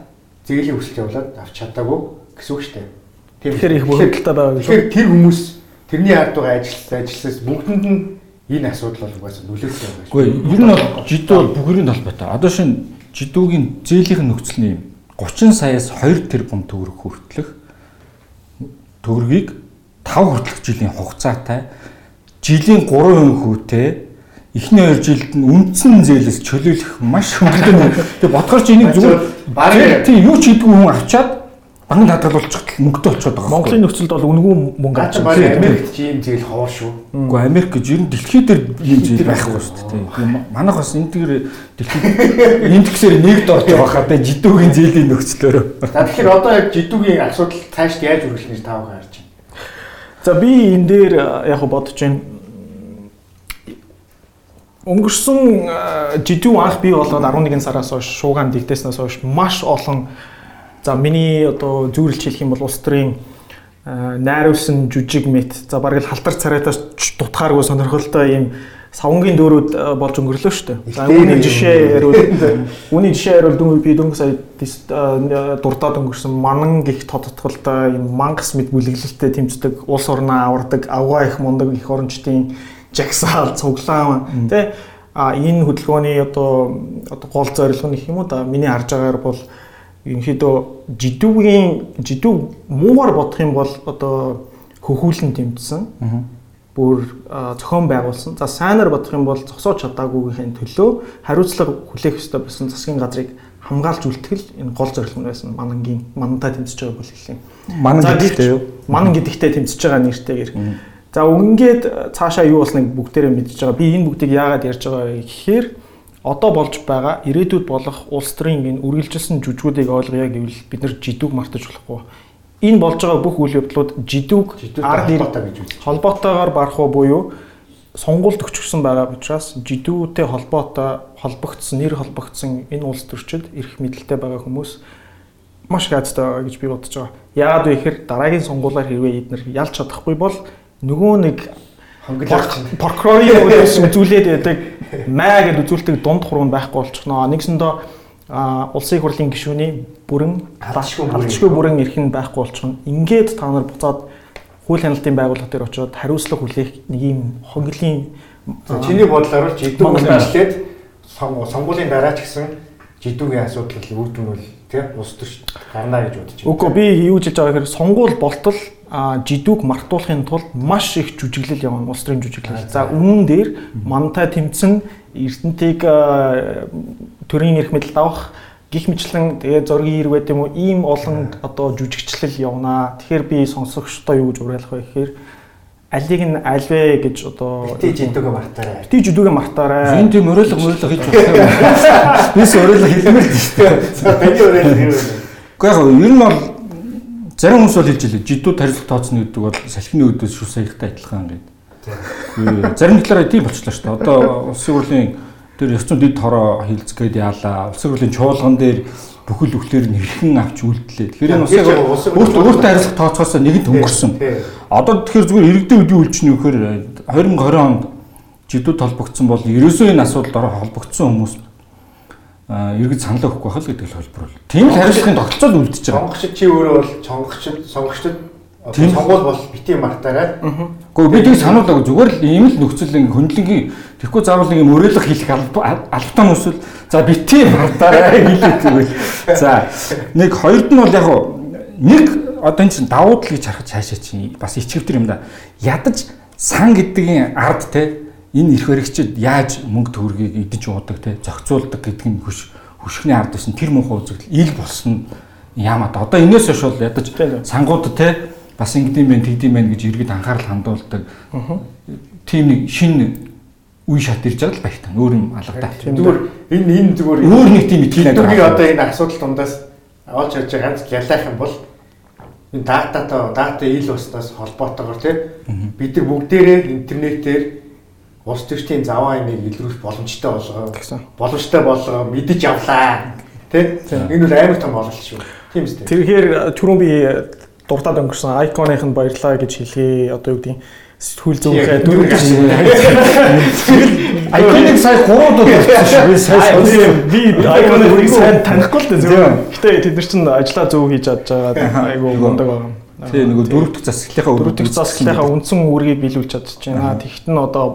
зээлийн өсөлт явуулаад авч чадаагүй гэсэн үг шүү дээ. Тэгэхээр их бүрэлдэхтэй байгаа гэж. Тэгэхээр тэр хүмүүс тэрний ард байгаа ажилтнаа ажилласаас бүгдэнд нь энэ асуудал бол угаасаа нөлөөлсөн байгаа шүү. Үгүй ер нь бол жидүү бол бүгрийн талбайтай. Одоо шинэ жидүүгийн зээлийн нөхцөлний 30 саяас 2 тэрбум төгрөг хүртэлх төгрөгийг 5 хүртэлх жилийн хугацаатай жилийн 3% хүүтэй эхний 2 жилд нь үндсэн зээлээс чөлөөлөх маш хөнгөлөлт. Тэгээ бодгоор чи энийг зүгээр баг тийм юу ч хийдгүй хүн авчаад Банк хадгалуулчих мөнгөтэй болчиход байгаа. Монголын нөхцөлд бол үнэгүй мөнгө авч байгаа. Америкт ч ийм зээл ховор шүү. Үгүй Америк гэж ер нь дэлхий дээр ийм зээл байхгүй шүү дээ. Манайх бас энэ тэр дэлхий индексээр нэгд орж байгаа хаа жидүүгийн зээлийн нөхцлөөр. За тэгэхээр одоо яг жидүүгийн асуудал цаашд яаж үргэлжлэх гэж таавах харж байна. За би энэ дээр яг бодож байна. Өнгөрсөн жидүү анх бий болоод 11 сараас хойш шуугаан дэгдээснээс хойш маш олон За миний одоо зүйрлж хэлэх юм бол улс төрийн найруулсан жүжиг мэт за бараг л халтар царайтаас дутхааргүй сонирхолтой ийм савнгийн дөөрүүд болж өнгөрлөө шүү дээ. За үүний жишээ ярил үүний жишээ ярил дүн би дөнгө сая дурдаад өнгөрсөн манан гих тодтголтой ийм мангас мэд бүлэглэлтэд тэмцдэг улс орноо авардаг авгаа их мундаг их орончдын жагсаал цуглаан тий а энэ хөдөлгөөний одоо одоо гол зорилго нь юм уу да миний харж байгаагаар бол ерөнхийдөө жидүүгийн жидүү муугаар бодох юм бол одоо хөхүүлэн тэмцсэн. Бүр зохион байгуулсан. За сайнаар бодох юм бол зогсоож чадаагүйгийн төлөө хариуцлага хүлээх ёстой байсан засгийн газрыг хамгаалж үлтгэл энэ гол зорилго нь байсан манангийн манантай тэмцэж байгаа бол хэлээ. Манан гэдэгтэй юу? Манан гэдэгтэй тэмцэж байгаа нэртэйгэр. За ингээд цаашаа юу болсныг бүгдээрээ мэдж байгаа. Би энэ бүгдийг яагаад ярьж байгаа гэхээр одоо болж байгаа ирээдүйд болох улс төрийн энэ үргэлжилсэн жүжгүүдийг ойлгоё гэвэл бид нар жидүүг мартаж болохгүй. Энэ болж байгаа бүх үйл явдлууд жидүүг ард холбоотой гэж үзэж холбоотойгоор барах уу буюу сонгуульд өчгсөн байгаа учраас жидүүтэй холбоотой холбогдсон нэр холбогдсон энэ улс төрчид эрх мэдэлтэй байгаа хүмүүс маш байгаа гэж би бодож байгаа. Яагаад вэ гэхээр дараагийн сонгуулиар хэрвээ эдгээр ялч чадахгүй бол нөгөө нэг прокурорын үеэс үзүүлээд байдаг маа гэд үзүүлдэг дунд хуруунд байхгүй болчихноо. Нэгсэндээ а улсын хурлын гишүүний бүрэн халдшгүй бүрэн эрх нь байхгүй болчихно. Ингээд та нар буцаад хууль хяналтын байгууллага дээр очиод хариуцлага хүлээх нэг юм хонглын чиний бодлоор л жидүүг ажиллаад сонгуулийн дараа ч гэсэн жидүүгийн асуудал бол тий улс төрч гарна гэж бодож байна. Үгүй би юу гэж байгаа гэхээр сонгуул болтол жидүүг мартуулахын тулд маш их жүжиглэл явна улс төрийн жүжиглэл. За өмнөн дээр мантай тэмцэн эрдэнтийг төрийн эрх мэдэл давах гих мэтлэн тэгээ зургийн хэрэг байт юм уу ийм олон одоо жүжигчлэл явнаа. Тэгэхээр би сонсогчтой юу гэж уриалах вэ гэхээр алиг нь альвэ гэж одоо бити жидүүгээ мартаарай. Бити жидүүгээ мартаарай. Энд тийм уриалга уриалга хийж юм. Бис уриалга хэлмээр шүү дээ. За таны уриалга юу вэ? Гэхдээ яг ер нь бол Зарим хүмүүс бол хэлж илээ жидүүд харилцаг тооцно гэдэг бол салхины өдөөс шүү саяхтай адилхан гэдэг. Зарим талаараа тийм болчихлоо шүү дээ. Одоо улсын хурлын тэр ёсцон дэд хороо хилцгээд яалаа. Улсын хурлын чуулган дээр бүхэл бүхлээр нь хэрхэн авч үлдлээ. Тэгэхээр энэ улсын өөртөө өөртөө харилцаг тооцоосоо нэгэнт өнгөрсөн. Одоо тэгэхээр зүгээр иргэдийн үдийн үйлчлэн өгөхөр 2020 онд жидүүд холбогдсон бол ерөөсөө энэ асуудалд ороо холбогдсон хүмүүс иргэд санал хэл гэдэг л хэлбэр бол. Тийм л хариуцлагын тогтолцоо үлдчихэж байгаа. Сонгогчд чи өөрөө бол сонгогчд сонгогчд сонгуул бол бити мартаарай. Гэхдээ би тийг сануулаагүй зүгээр л ийм л нөхцөл ингэ хөндлөнгийн тэгэхгүй заавал нэг юм өрөөлөх хийх албатай нүсэл за бити мартаарай хэлээ тэгвэл. За нэг хоёрд нь бол яг нэг одоо энэ чинь давуу тал гэж харах цаашаа чинь бас ичгэвтер юм да. Ядаж сан гэдгийн ард те энэ эрх баригчид яаж мөнгө төгрөгийг идэж уудаг те зохицуулдаг гэдг нь хөш хөшгөний ард байсан. Тэр муухай үзэгдэл ил болсон яамаад одоо энэс хойш бол ядаж сангууд те бас ингэдэм байх тэгдэм байх гэж иргэд анхаарал хандуулдаг. Тийм нэг шинэ үе шат ирж байгаа л байх тань өөр юм алгадаа зүгээр энэ энэ зүгээр өөр нэг тийм итгэл найдвар одоо энэ асуудал дундаас олж харж байгаа ганц ялаах юм бол энэ дататай дата ил баснаас холбоотойгоор тийм бид нар бүгдээрээ интернетээр улс төрчдийн заваа имийг илрүүлэх боломжтой болгоо. Боломжтой болгоо мэдэж авлаа. Тэ? Энэ бол амар том ололт шүү. Тийм үстэй. Тэгэхээр түрүүн би дуртад өнгөрсөн айконых нь баярлаа гэж хэлье. Одоо юу гэдэг сэтгүүл зөвхөн дөрөв гэж. Айконик сая 3 удаа болсон шүү. Би сая. Би айконик сайн танихгүй л дээ зөв. Гэтэ тэд нар чинь ажиллаа зөв хийж чадж байгаа. Айгуу мундаг байгаа. Тэгээ нөгөө дөрөв дэх засаглалынхаа дөрөв дэх засаглалынхаа үндсэн үүргийг биелүүлж чадчихжээ. Тэгэхэд нь одоо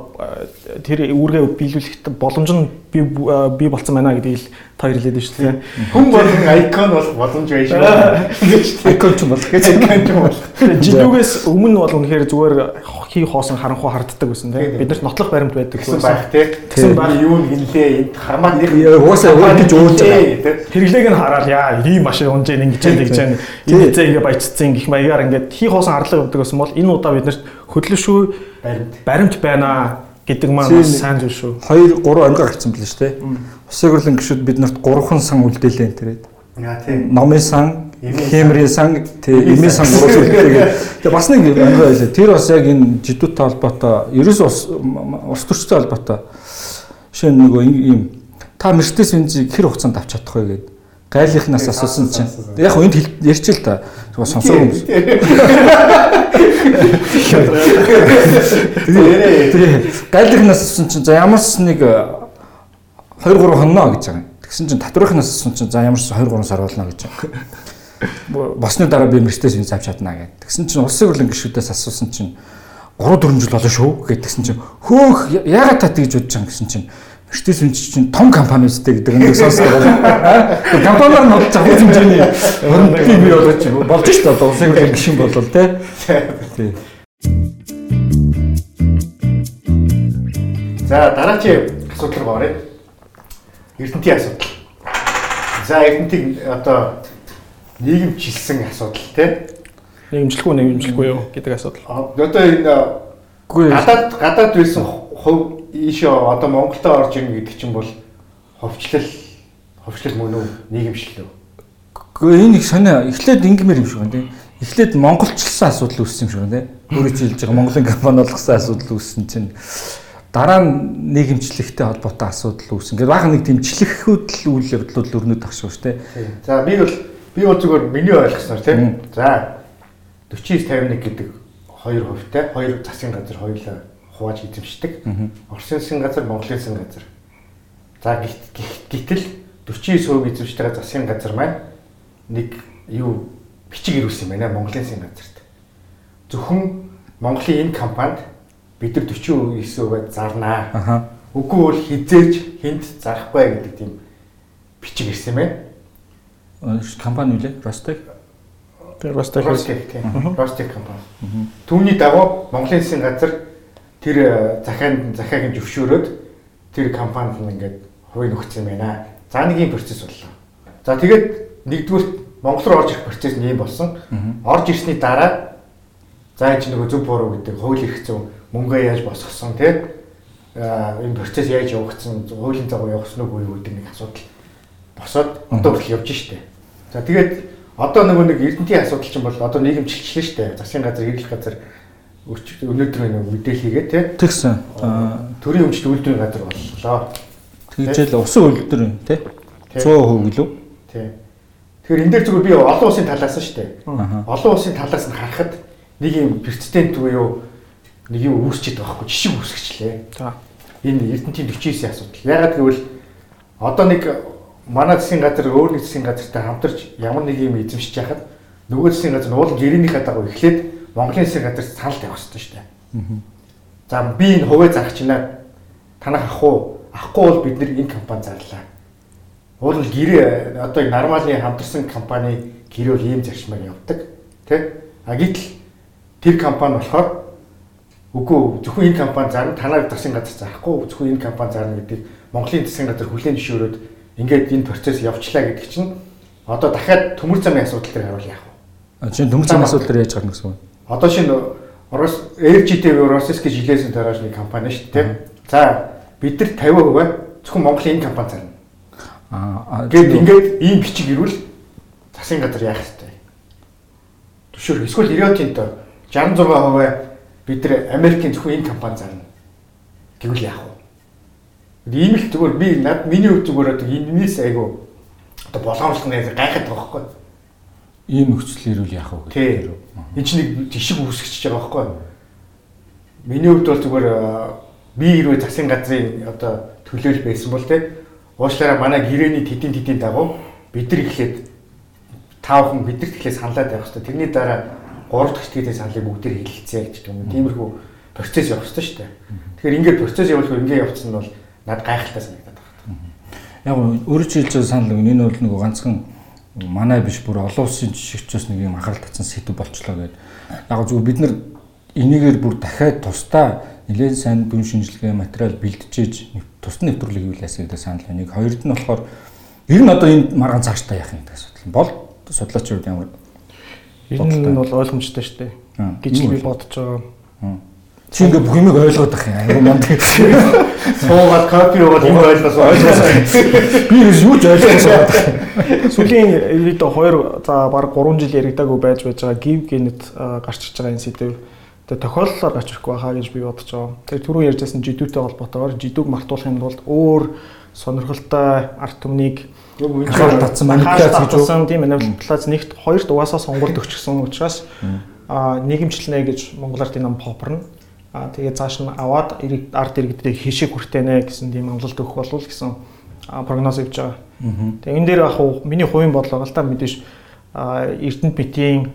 тэр үүргээ биелүүлэхэд боломж нь би би болцсон байна гэдгийг л та хэлээд байна шүү дээ. Хүн болгон айкон бол боломж байж шүү. Айкон ч болох гэж айкон ч болох. Жилүүгээс өмнө бол үнэхээр зүгээр хий хоосон харанхуй харддаг байсан тийм. Бид нарт нотлох баримт байдаг байсан. Байх тийм. Тэгсэн баг юу нэлээ энд хамаа нэг уусаа уурж ууж байгаа. Хэрэглээг нь хараад яа ийм машин унжээ ингэж ингэж гэж энэ хязээ ингэ баяцсан гэх маягаар ингээд хий хоосон харлага өгдөг байсан бол энэ удаа бид нарт хөдлөшгүй баримт баримт байна гэдэг маань бас сайн зүйл шүү. 2 3 онгоо гарсан билээ шүү дээ. Усын хурлын гишүүд бид нарт 3хан сан үлдээлээ энэ тэрээд. Яа тийм. Номын сан, хэмрийн сан, эмийн сан гурван үлдээлээ. Тэгээ бас нэг онгоо байлаа. Тэр бас яг энэ жидүүтэй холбоотой, ерөөс ус ус төрчтэй холбоотой. Жишээ нь нөгөө ийм та Мерседес бензийг хэр хугацаанд авч чадах вэ гэдэг гайлынхнаас асуусан чинь яг энд ярьч л та сонсоогүй юм. Тэгээ гайлынхнаас асуусан чинь за ямарс нэг 2 3 хоноо гэж байгаа. Тэгсэн чинь татварынхнаас асуусан чинь за ямарс 2 3 сар болно гэж байгаа. Босны дараа би мэрэгчдээс энэ авч чадна гэдэг. Тэгсэн чинь улсын хурлын гишүүдээс асуусан чинь 3 4 жил болоо шүү гэдгсэн чинь хөөх яагаад та тэгж бодож байгаа гэсэн чинь Эртээс үн чинь том компани үстэй гэдэг нэг сонсдог байна. Компаниар нь бодож авах хэмжээний өрнөдний бий болооч болж ш та улсын хурлын гишүүн болол те. Тий. За дараагийн асуудал руу оръё. Эрдэнтийн асуудал. За эрдэнтийн одоо нийгэмчилсэн асуудал тий. Нийгэмчлэхгүй нийгэмчлэхгүй юу гэдэг асуудал. Одоо энэ гадаад гадаад байсан хувь ийшээ одоо Монголд орж ирнэ гэдэг чинь бол ховчлол ховчлол мөн үү нийгэмшил үү? Энэ их сонио эхлээд ингэмэр юм шиг байна тийм. Эхлээд монголчлсан асуудал үүссэн юм шиг байна тийм. Өөрөө чи хэлж байгаа Монголын компани болгосон асуудал үүссэн чинь дараа нь нийгэмчлэгтэй холбоотой асуудал үүссэн. Ингээд бага нэг дэмжлэхүүд л үйл явдлууд өрнөд ах шүү дээ. За би бол би бол зүгээр миний ойлгосноор тийм. За 49 51 гэдэг хоёр хувьтай хоёр засгийн газар хоёулаа хувааж эзэмшдэг. Оросын засгийн газар, Монголын засгийн газар. За гэтэл 49% эзэмшдэг байгаа засгийн газар маань нэг юу бичиг ирүүлсэн юм байна Монголын засгийн газарт. Зөвхөн Монголын энэ компанид бид нар 49% зарнаа. Үгүй бол хизээж хүнд зарахгүй гэдэг тийм бичиг ирсэн байна. Компани үлээ Ростек. Тэр Ростек. Ростек компани. Түүний дагуу Монголын засгийн газар тэр э, захианд захиагийн зөвшөөрөөд тэр компанид нь ингээд хувийн нөхцөл юм байна. За нэг юм процесс боллоо. За тэгээд нэгдүгээр Монгол руу орж ирэх процесс нь ийм болсон. Орж ирсний дараа за энэ чинь нөгөө зөв буруу гэдэг хууль эрх зүйн мөнгөө яаж босгосон тий энэ процесс яаж явагдсан хуулийн дагуу явагдсан уу үгүй гэдэг нэг асуудал босоод одоо хүртэл явж штэ. За тэгээд одоо нөгөө нэг эрдэнтийн асуудал чинь бол одоо нийгэмчлэлчлээ штэ. Засгийн газар, эргэлт газар өнөөдөр нэг мэдээлэл хийгээ тий. Тэгсэн. Төрийн өмчт үйлдвэрийн газар боллоо. Тэгжэл усан үйлдвэр юм тий. 100% гэлөө. Тий. Тэгэхээр энэ дээр зүгээр би олон улсын талаас нь шүү дээ. Олон улсын талаас нь харахад нэг юм прецедент буюу нэг юм үүсчихэд байгаа хгүй жишг үүсгэчлээ. За. Энэ Эрдэнтийн 49-ийн асуудал. Ягаад гэвэл одоо нэг манай засгийн газар өөр нэг засгийн газартай хамтарч ямар нэг юм эзэмшиж яхад нөгөө засгийн газар уулын гэрэнийхээ дагуу эхлээд Монголын засгийн газар санал тавих хэрэгтэй шүү дээ. За би энэ хувиа зарах чинаа танах ах уу? Ахгүй бол бид нэр энэ компани зарлаа. Уул гэрээ одоо нормалны хамтарсан компани гэрээ бол ийм зарчмаар явдаг. Тэ? А гэтэл тэр компани болохоор үгүй зөвхөн энэ компани зарна танаа засгийн газар зарахгүй зөвхөн энэ компани зарна гэдэг Монголын засгийн газар хүлээн зөвшөөрөөд ингээд энэ процесс явчлаа гэдэг чинь одоо дахиад төмөр замын асуудал дээр харуул яах вэ? Чинь төмөр замын асуудал дээр яаж гарна гэсэн үг? Одоо шинэ Рос RGTV Российский железный дорожный компани шүү дээ. За бид нар 50% зөвхөн Монголын энэ компани зарна. Аа гээд ингээд ийм бичиг ирвэл засгийн газар яах ёстой. Түшөр эсвэл Риотинт 66% бид нар Америкийн зөвхөн энэ компани зарна. Тэгвэл яах вэ? Ийм л зүгээр би над миний үр зүгээр одоо энэс айгу одоо болгоомжлох нь гайхаад байгаа байхгүй. Ийм нөхцөл ирүүл яах вэ гэдэг. Энэ чинь нэг тишиг үүсгэж байгаа байхгүй. Миний хувьд бол зүгээр би хэрвээ засгийн газрын одоо төлөөл байсан бол те уушлаараа манай гэрээний тэдийн тэдийн дагуу бид нар ихлээд таавхан бидэрт ихлээ саналаад явах хэрэгтэй. Тэрний дараа 3 дахь сэтгэлийн саналыг бүгдээр хэлэлцээ гэж юм. Тиймэрхүү процесс явах хэрэгтэй шүү дээ. Тэгэхээр ингээд процесс явуулах ингээд явуулсан нь бол над гайхалтай санагдаад байна. Яг өөрөө чи хэлж санал энэ бол нэг ганцхан манай биш бүр олон улсын жишгчээс нэг юм анхаарал татсан сэдв болчлоо гэдэг. Яг зөв бид нар энийгээр бүр дахиад тусдаа нэлээд сайн дүн шинжилгээ материал бэлтжиж тусад нэвтрүүлэг хийлээсэй гэдэг санал байна. Нэг хоёрд нь болохоор ер нь одоо энэ маргаан цаашдаа яах юм гэдэг асуудал. Бол судлаачид ямар Энэ нь бол ойлгомжтой шүү дээ. гэж би бодож байгаа. Чи ингээ бүх юмыг ойлгоод байх юм. Айгу манд. Суугаад копи яваад юм ойлгосон ойлгосон. Би юу ч ойлгосон. Сүүлийн үед хоёр за баг 3 жил яригдаагүй байж байж байгаа give гэнэт гарч ирж байгаа энэ сэдв. Тэгээ тохиоллолоор гарч ирэхгүй хаа гэж би бодож байгаа. Тэгээ түрүү ярьжсэн жидүүтэй холбоотойгоор жидүүг мартуулахын тулд өөр сонирхолтой арт түмнийг анхаарал татсан манипуляц гэж үү? Тийм манипуляц нэгт хоёрт угаасаа сонгуульд өгчихсөн учраас а нийгэмчлэнэ гэж монголоор тийм ном попорно. А тэгээ цааш нь аваад арт иргэдэд хишиг хүртэнэ гэсэн тийм амлалт өгөх болов гэсэн прогноз явж байгаа. Тэгээ энэ дээр яг миний хувийн бодлого л та мэдээж Эрдэнэт битийн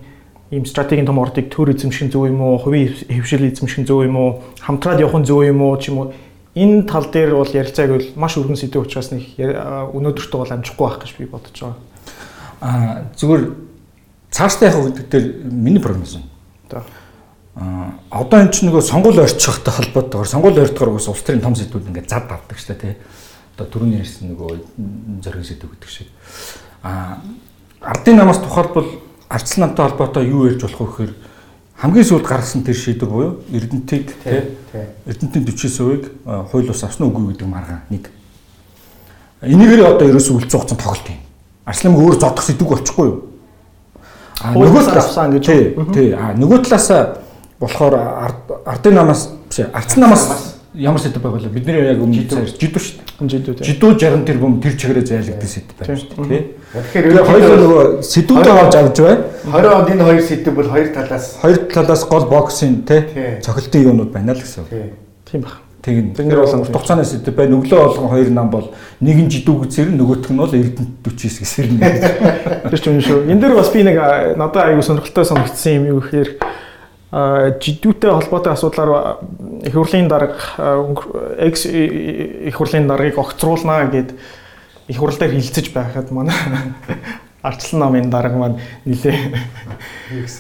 ийм стратегийн том ордыг төр эзэмших зөв юм уу, хувийн хөвшил эзэмших зөв юм уу, хамтраад явах нь зөв юм уу ч юм уу энэ тал дээр бол ярилцааг бол маш өргөн сэдв учраас нэг өнөөдөртөө бол амжихгүй байх гэж би бодож байгаа. Аа зүгээр цаашдаа явах гэдэг дээр миний прогноз байна. Аа одоо эн чинь нөгөө сонгуул ойрчихтай холбоотойгоор сонгуул ойртохоор уус улс төрийн том сэдвүүд ингээд зад авдаг шүү дээ тий. Одоо түрүүний ярьсан нөгөө зориг сэдв гэдэг шиг. Аа ардын намаас тухайлбал арчлан намтай холбоотой юу ярьж болох вэ гэхээр хамгийн сүүлд гаргасан тэр шийдвэр буюу Эрдэнтийг тий Эрдэнтийн 49%-ыг хууль ус авсан үгүй гэдэг маргаан нэг. Энийгээр одоо ерөөсөө үлцэн хугацаанд тоглолт юм. Арслан өөр зодох сэдвэг болчихгүй юу? А нөгөө талаас авсан гэж. Тий. А нөгөө талаас болохоор ардын намаас биш ардсан намаас ямар сэдв байгалаа бидний яг өмнө жидүү шүү дээ. Жидүү тий. Жидүү 60 тэрбум тэр чигээрээ зайлагдсан сэдв байна шүү дээ. Тий. Тэгэхээр хоёул нөгөө сэдвүүдээ авч авч байна. 20 онд энэ хоёр сэдв бол хоёр талаас хоёр талаас гол боксын тий цохилтын юунууд байна л гэсэн. Тийм баг. Тэгнь. Тэр бол урт хугацааны сэдв байна. Өглөө болгон хоёр нам бол нэг нь жидүүг зэрэг нөгөөх нь бол эрдэнэт 49 гэсэрнэ. Тэр ч юм шүү. Энд дээр бас би нэг надад аягүй сонирхолтой санагдсан юм юу гэхээр жидүүтэй холбоотой асуудлаар их хурлын дарга X их хурлын даргаыг огцруулнаа гэд их хурл дээр хилцэж байхад манай арчлан намын дарга маань нилээ.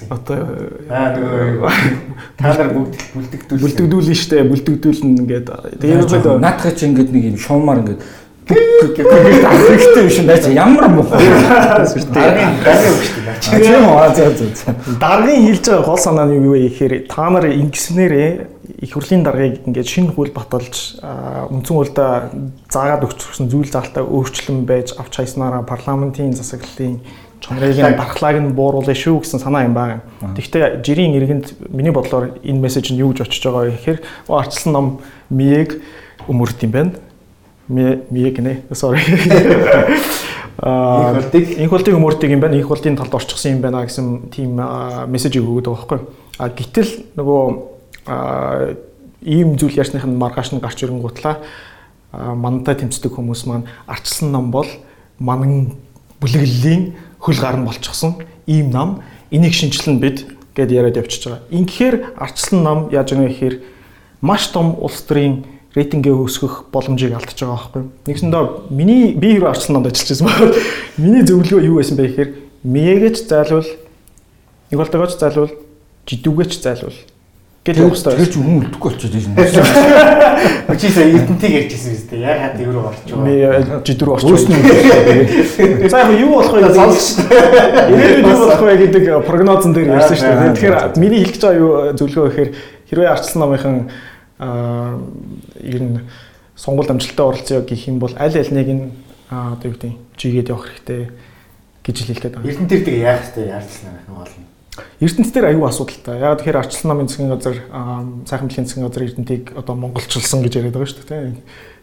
Одоо аа нөгөө та нар бүгд бүлдэгдүүл бүлдэгдүүлнэ штэ бүлдэгдүүлнэ ингээд тэгээд наадах чи ингээд нэг юм шуумаар ингээд африктэй биш наа чи ямар муухай. Даргын даргын өгчтэй наа чи. Тийм үү аа зөө зөө. Даргын хэлж байгаа гол санаа нь юу вэ гэхээр та нар ингэснээрээ их хурлын даргаыг ингээд шинэ хууль баталж үндсэн хуульдаа заагаад өгчихсэн зүйл заалтаа өөрчлөн байж авч хайснараа парламентын засаглалын чанарыг нь дархлааг нь бууруулъя шүү гэсэн санаа юм байна. Гэхдээ жирийн иргэнд миний бодлоор энэ мессеж нь юу гэж очиж байгаа вэ гэхээр арчилсан ном мийг өмөрд юм байна Мие гинэ. Sorry. Аа инх болтыг өмөрдөг юм байна. Инх болтын талд орчихсон юм байна гэсэн тийм мессежийг өгöd байгаа байхгүй. А гэтэл нөгөө ийм зүйл ярьсных нь маргааш нь гарч ирэнгуутлаа мантай тэмцдэг хүмүүс маань арчилсан ном бол манан бүлэглэлийн хөл гарн болчихсон ийм ном энийг шинчлэн бид гэд яриад явчихж байгаа. Инхээр арчилсан ном яаж байгаа гэхээр маш том улс төрийн рейтингээ өсгөх боломжийг алдчихж байгаа байхгүй. Нэгсэндээ миний би хэрэг арчлан донд ажиллаж байсан байна. Миний зөвлөгөө юу байсан бэ гэхээр мээгэж зайлвал нэг болтойгооч зайлвал жидүүгэж зайлвал гэж явах хэрэгтэй. Тэр ч хүн үлдэхгүй болчиход байна. Чи сая эрдэнтийг ярьжсэн биз дээ. Яагаад евро орчих вэ? Э, жидүр орчих. За яг юу болох вэ? Сонсч. Ирээдүйд юу болох вэ гэдэг прогнозон дээр ярьсан шүү дээ. Тэгэхээр миний хэлж байгаа юу зөвлөгөө гэхээр хэрвээ арчилсан намынхан аа ер нь сонгуульд амжилттай оролцъё гэх юм бол аль альнийг нь одоо юу гэдэг жигээд явах хэрэгтэй гэж хэлээд байгаа. Эрдэнэ тэр тийг яах вэ? Яарчсан байх нь болно. Эрдэнэт дээр аюу асуудалтай. Яг тэгэхээр арчлан намын засгийн газар сайхан дэлхийн засгийн газар Эрдэнтийг одоо монголчилсан гэж яриад байгаа шүү дээ.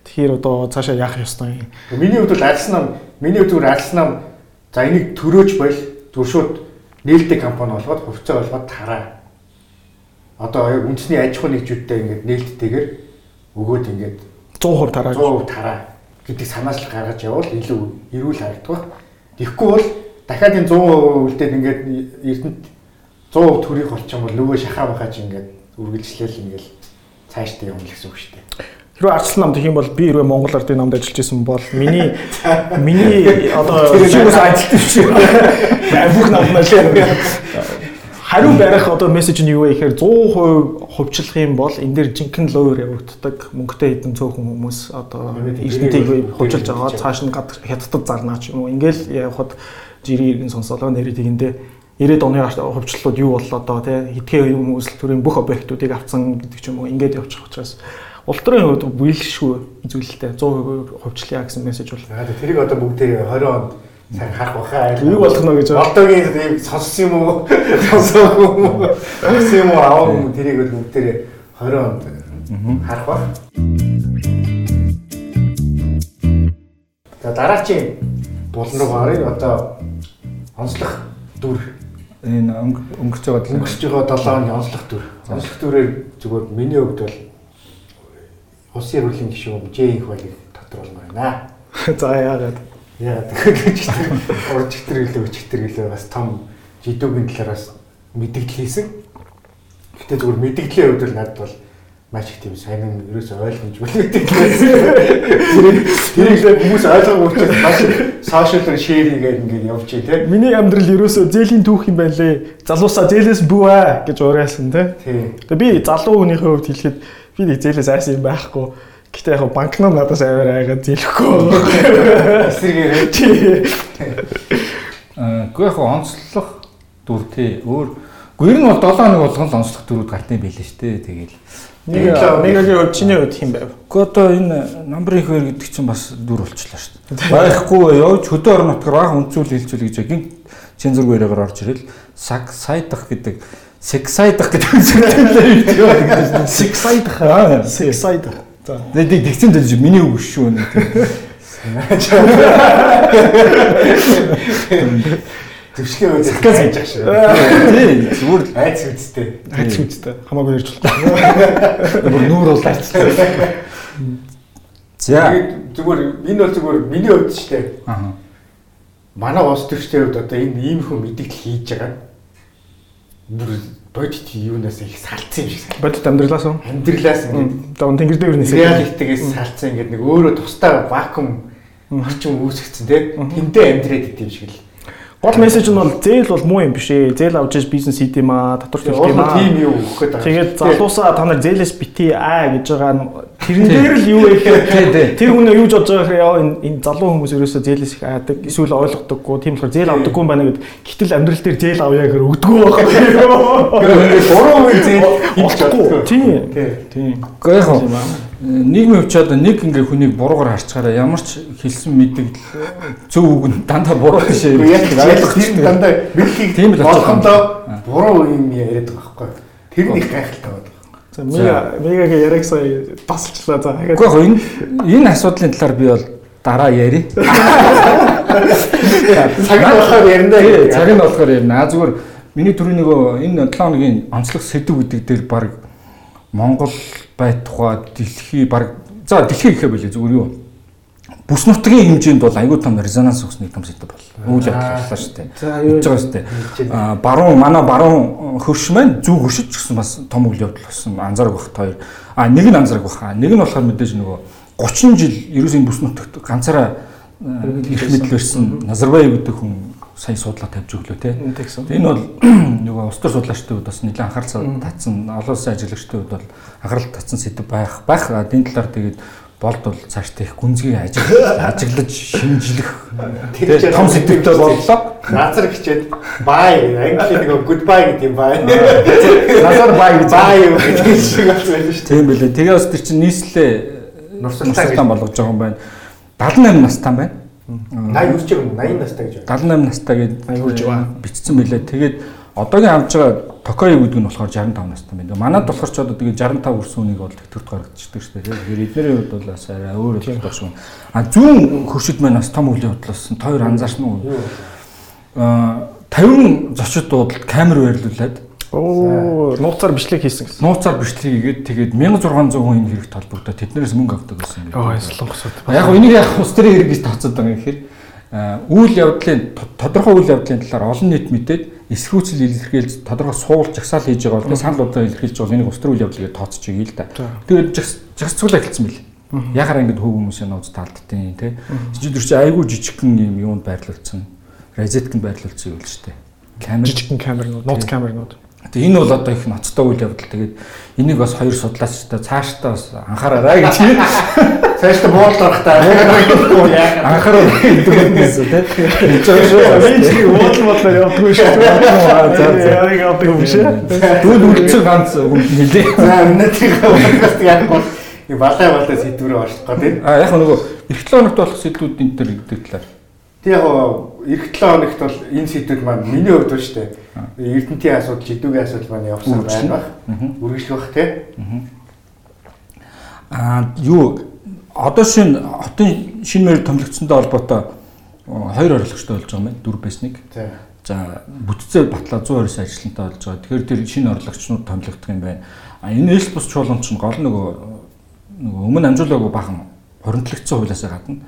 Тэгэхээр одоо цаашаа яах ёстой юм? Миний хувьд бол арчлан нам, миний зүгээр арчлан нам за энийг төрөөж бойл туршууд нээлттэй компани болгоод хувьцаа болгоод тараа. Одоо яг үндэсний аж ахуй нэгжүүдтэй ингээд нээлттэйгээр өгөөд ингээд 100% тараа. 100% тараа гэдэг санаачлал гаргаж явбал илүү эрүүл харагдах. Тэгэхгүй бол дахиад энэ 100% үлдээд ингээд эрдэнэт 100% төрийг болчих юм бол нөгөө шахаа бахаж ингээд үргэлжлээл ингээд цаашдаа явна гэсэн үг шүү дээ. Хэрвээ арчлан намд гэх юм бол би хэрвээ Монгол Ардын намд ажиллаж исэн бол миний миний одоо чимээс ажилтдаг шүү. бүх намнаа хариу барих одоо мессеж нь юу вэ гэхээр 100% хувьчлах юм бол энэ дээр жинхэнэ лоер явагддаг. Мөнгөтэй хэдэн цөөхөн хүмүүс одоо эрдэнтийг хувьчилж байгаа. цааш нь хятадд зарнаа ч юм уу. Ингээл явхад жирийн иргэн сонсолоо нэрээ тэгэндээ 90-ад оны хувьчлалууд юу боллоо одоо тий хитгэн хүмүүс төрийн бүх объектуудыг авцсан гэдэг ч юм уу. Ингээд явчих учраас. Улс төрийн хувьд бүэлшгүй зүйлтэй 100% хувьчлаа гэсэн мессеж бол. Тэрийг одоо бүгдээ 20 онд сайн харах баха. Юу болох нь гэж байна. Одоогийн ийм сонссон юм уу? Сонсоогүй юм уу? Сонссон юм уу? Аваагүй юм? Тэрийг бол бүгдээ 20 онд харах бах. За дараачийн булан руу гарыг одоо онцлох дүр энэ өнгөрч байгаа өнгөрч байгаа 7 оны онцлох дүр. Онцлох дүрээр зүгээр миний хувьд бол Улсын хурлын гишүүн Ж их байлыг тодруулмаар байна. За яагаад? Яагаад тэгэхээр читэр урд читэр гэлөө читэр гэлөө бас том жидүүгийн талаар бас мэдээлэл хийсэн. Гэтэ зүгээр мэдээллийн хувьд л надад бол маш их тийм сайн ерөөсөй ойлгомж үлдээдэг. Тэрийг л хүмүүс ойлгоогүй учраас маш сошиалэр шеэр хийгээд ингээд явж чи тээ. Миний амьдрал ерөөсөй зээлийн түүх юм байлээ. Залуусаа зээлээс бүүвэ гэж уриалсан тээ. Тэгээ би залуу хүнийхээ хувьд хэлэхэд би нэг зээлээс айсан юм байхгүй. Гэтэ яг банкнаа надаас аваар айгаад зээлэхгүй. Эсэргээрээ. Аа, гоо яг онцлох дүр тий. Өөр Гэр нь бол 7 хоног болгон л онцлох дөрүүд гартын байлээ шүү дээ. Тэгэл. Нэг хувьд чиний хувьд хэм байв? Гэхдээ одоо энэ номерын хэр гэдэг чинь бас дүр болчлаа шүү дээ. Байхгүй явж хөдөө орон нутгаар баг үнцүүл хэлцүүл гэж гин чин зург яриагаар орж ирэл саг сайдах гэдэг сексайдах гэдэг үгтэй. Сексайдах аа сексайдах. За. Тэгээд тэгсэн дээр миний үг шүү нэг. Төвшгөө үзэх гэж хайж ах шүү. Тий, зүгээр л айц үзтэй. Айц үзтэй. Хамаагүй ярьж байна. Бүр нүүр бол айцтай. За. Зүгээр энэ бол зүгээр миний хувьд шүү дээ. Аа. Манай улс төрчтэй хувьд одоо энэ ийм хүн мэдээлэл хийж байгаа. Бүр бодит юунаас их салцсан юм шиг санагдав. Бодит амьдралаас уу? Амьдралаас ингээд одоо тэнгэр дээр нээсээ реалитигээс салцсан ингээд нэг өөрөө тусдаа вакуум орчин үүсгэсэн тийм тэнтэй амьдраад идэв шиг л Гол мессеж нь бол зээл бол муу юм биш ээ. Зээл авч иж бизнес хийх юм аа, татвар төлөх юм аа. Тийм юу өгөх гэдэг. Тэгээд залуусаа та нар зээлээс бити аа гэж байгаа тэрэн дээр л юу вэ гэхээр тэр хүн юу ч бодож байгаа яа энэ залуу хүмүүс ерөөсөө зээлээс их аадаг, эсвэл ойлгодоггүй, тийм болохоор зээл авдаггүй юм байна гэд. Гэтэл амьдрал дээр зээл авъя гэхээр өгдөггүй байх. Буруу үе зээл олохгүй. Тийм. Тийм. Гэхдээ яг нийгмийн хувьд нэг ингээ хүнийг буруугаар харцгаараа ямар ч хэлсэн мэддэг зөв үг нь дандаа буруу гэж яг ойлгох дандаа мэдлийг болохондоо буруу юм яриад байгаа байхгүй. Тэр нь их гайхалтай байна. За мега мегагийн яриаг сая тасалчлаа за. Гэхдээ яг энэ энэ асуудлын талаар би бол дараа яри. Цаг нь болохоор ярина. Цаг нь болохоор ярина. Зүгээр миний түрүү нөгөө энэ 7 хоногийн онцлог сэдв гэдэг дээр баг Монгол байт тухай дэлхий баг за дэлхий гэхэ байлээ зүгээр юу бүс нутгийн хэмжээнд бол аюул том резонанс өгснэг том сэдв бол үйл явдал боллоо шүү дээ. Гэж байгаа шүү дээ. А баруун манай баруун хөрш маань зүг хөршиж гэсэн бас том үйл явдал болсон анзаарах бахт хоёр. А нэг нь анзаарах баха. Нэг нь болохоор мэдээж нөгөө 30 жил ерөөс энэ бүс нутагт ганцаараа их мэдл барьсан Назарбаев гэдэг хүн сайн судлаа тавьж өглөө те. Энэ бол нөгөө улс төр судлаачдын хувьд бас нэлээд анхаарал татсан олон улсын ажиллагчдын хувьд бол анхаарал татсан сэдв байх. Байх энэ талаар тэгээд болд бол цаашдаа их гүнзгий ажиглаж шинжлэх том сэдвтэй боллоо. Назар хичээд бай англи нэг goodbye гэдэг юм бай. Назар бай гэж бай гэдэг шиг болсон шүү дээ. Тийм билээ. Тэгээ бас тэр чинь нийслэлээ нурсалтаа болгож байгаа юм байна. 78 настай байна. 80 үрж байгаа юм 80 настай гэж байна. 78 настай байгаа. бичсэн билээ. Тэгээд одоогийн авж байгаа Токио гэдэг нь болохоор 65 настай байна. Манад болохоор ч одоо тэгээд 65 хүрсэн үнийг бол төвтөрд гаргацдаг шүү дээ. Тэгэхээр эднэрийн хувьд бол бас арай өөр болдог шүү. А зүүн хөршид маань бас том үлийн бодлоосон. Тойр анзаарсан уу? Аа 50 зочид дуудалд камер байрлуулад Оо, нууцаар бичлэг хийсэн гэсэн. нууцаар бичлэг хийгээд тэгээд 1600 хүн хэрэгт холбогдоод тэднээс мөнгө авдаг гэсэн. Аа, солонгосод. Яг энийг яг ус төрийн хэрэг гэж тооцоод байгаа юм гэхээр үйл явдлын то- тодорхой үйл явдлын талаар олон нийт мэдээд эсрүүцэл илэрхийлж тодорхой суулж жагсаал хийж байгаа бол санал бодлоо илэрхийлж байгаа энийг төрийн үйл явдал гэж тооцож байгаа л да. Тэгээд жагс жагсцуулаа эхэлсэн бэл. Ягаар ингэж хөв хүмүүсийн нууц таалдтیں۔ Тэ. Жижиг чи айгүй жижигхэн юм юунд байрлуулсан. Розетканд байрлуулсан юм л шүү дээ. Камер Жижигхэн камернууд, нууц камернууд. Тэгээ энэ бол одоо их ноцтой үйл явдал. Тэгээд энийг бас хоёр судлаачтай цаашдаа бас анхаараарай гэж Цааш та боол орохтаа яагаад анхаарал өгдөгнээс тий. Хийж байгаа шүү. Би чи боол бодлоо явдгүй шүү. Яг явдаг юм шиг. Дүүл үлдсэн ганц үг хэлээ. За өнөөдрийн подкаст яг бол балай балай сэдвэрээ оршлох гэдэг. А яг нөгөө 7 хоногт болох сэдвүүд энэ төр гэдэг талаар. Тэг яг эх 7 хоногт бол энэ сэдвүүд маань миний хувьд шүү дээ. Эрдэнтийн асуудал, жидүүгийн асуудал маань явсан байна баг. Үргэлжлэх бах тий. А юу одоо шинэ хотын шинэ мөр томилогдсонтой холбоотой хоёр орлогчтой болж байгаа юм байна. Дөрв байсныг. За. За бүтцээ батлаа 129 ажилтнтай болж байгаа. Тэгэхээр тэр шинэ орлогчнууд томилогдох юм байна. А энэ эс бус чуулган чинь гол нөгөө нөгөө өмнө амжуулаагүй бахан хоригдлогдсон хуулиасаа гадна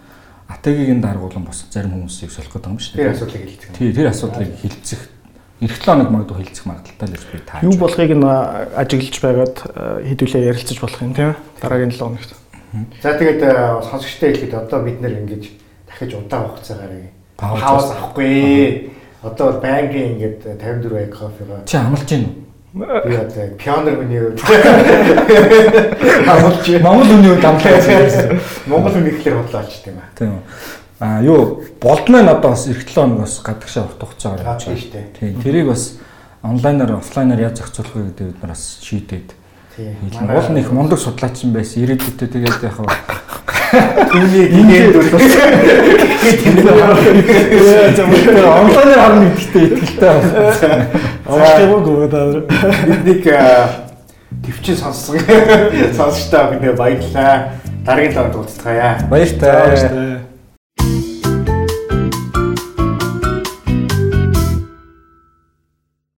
АТГ-ийн даргуулан бос зарим хүмүүсийг солих гэдэг юм шүү Тэр дээ. асуудлыг хэлдэг. Тий, тэр асуудлыг хилцэх эх 7 хоног магадгүй хилцэх магадлалтай л гэж би тааж. Юу болохыг нь ажиглаж байгаад э, хэдүүлээ ярилцаж болох юм тийм ээ. Дараагийн 7 хоногт. За тэгээд э, сонсогчтой хэлэхэд одоо бид нэр ингэж дахиж удаан хугацаагаар пауз авахгүй. Одоо бол байнгын ингэж 54 аяг кофегаа Чи амлаж гин үү? Би одоо пионер хувьд хамуулж байна. Монгол үний үед амлаж байсан. Монгол хүн ихлээр бодлоо очт юм аа. Тийм. А юу болдмын одоо бас эх 7 хоног бас гадагшаа урт хугацаагаар Аа, явж тийм шүү дээ. Тийм. Тэрийг бас онлайнаар офлайнаар яаж зохицуулах вэ гэдэг бид нар бас шийдээд. Уул нь их мундаг судлаач юм байсан. Ирээдүйдээ тэгээд яг хаа Түүний гинээр дүр. онлайнаар харна гэдэгтээ итгэлтэй байна. Авахгүй гоо Биднийг төвчин сонссон. Сонсогчтой бид баярлалаа. Дараагийн лавд уулзцгаая. Баяр таа. таа.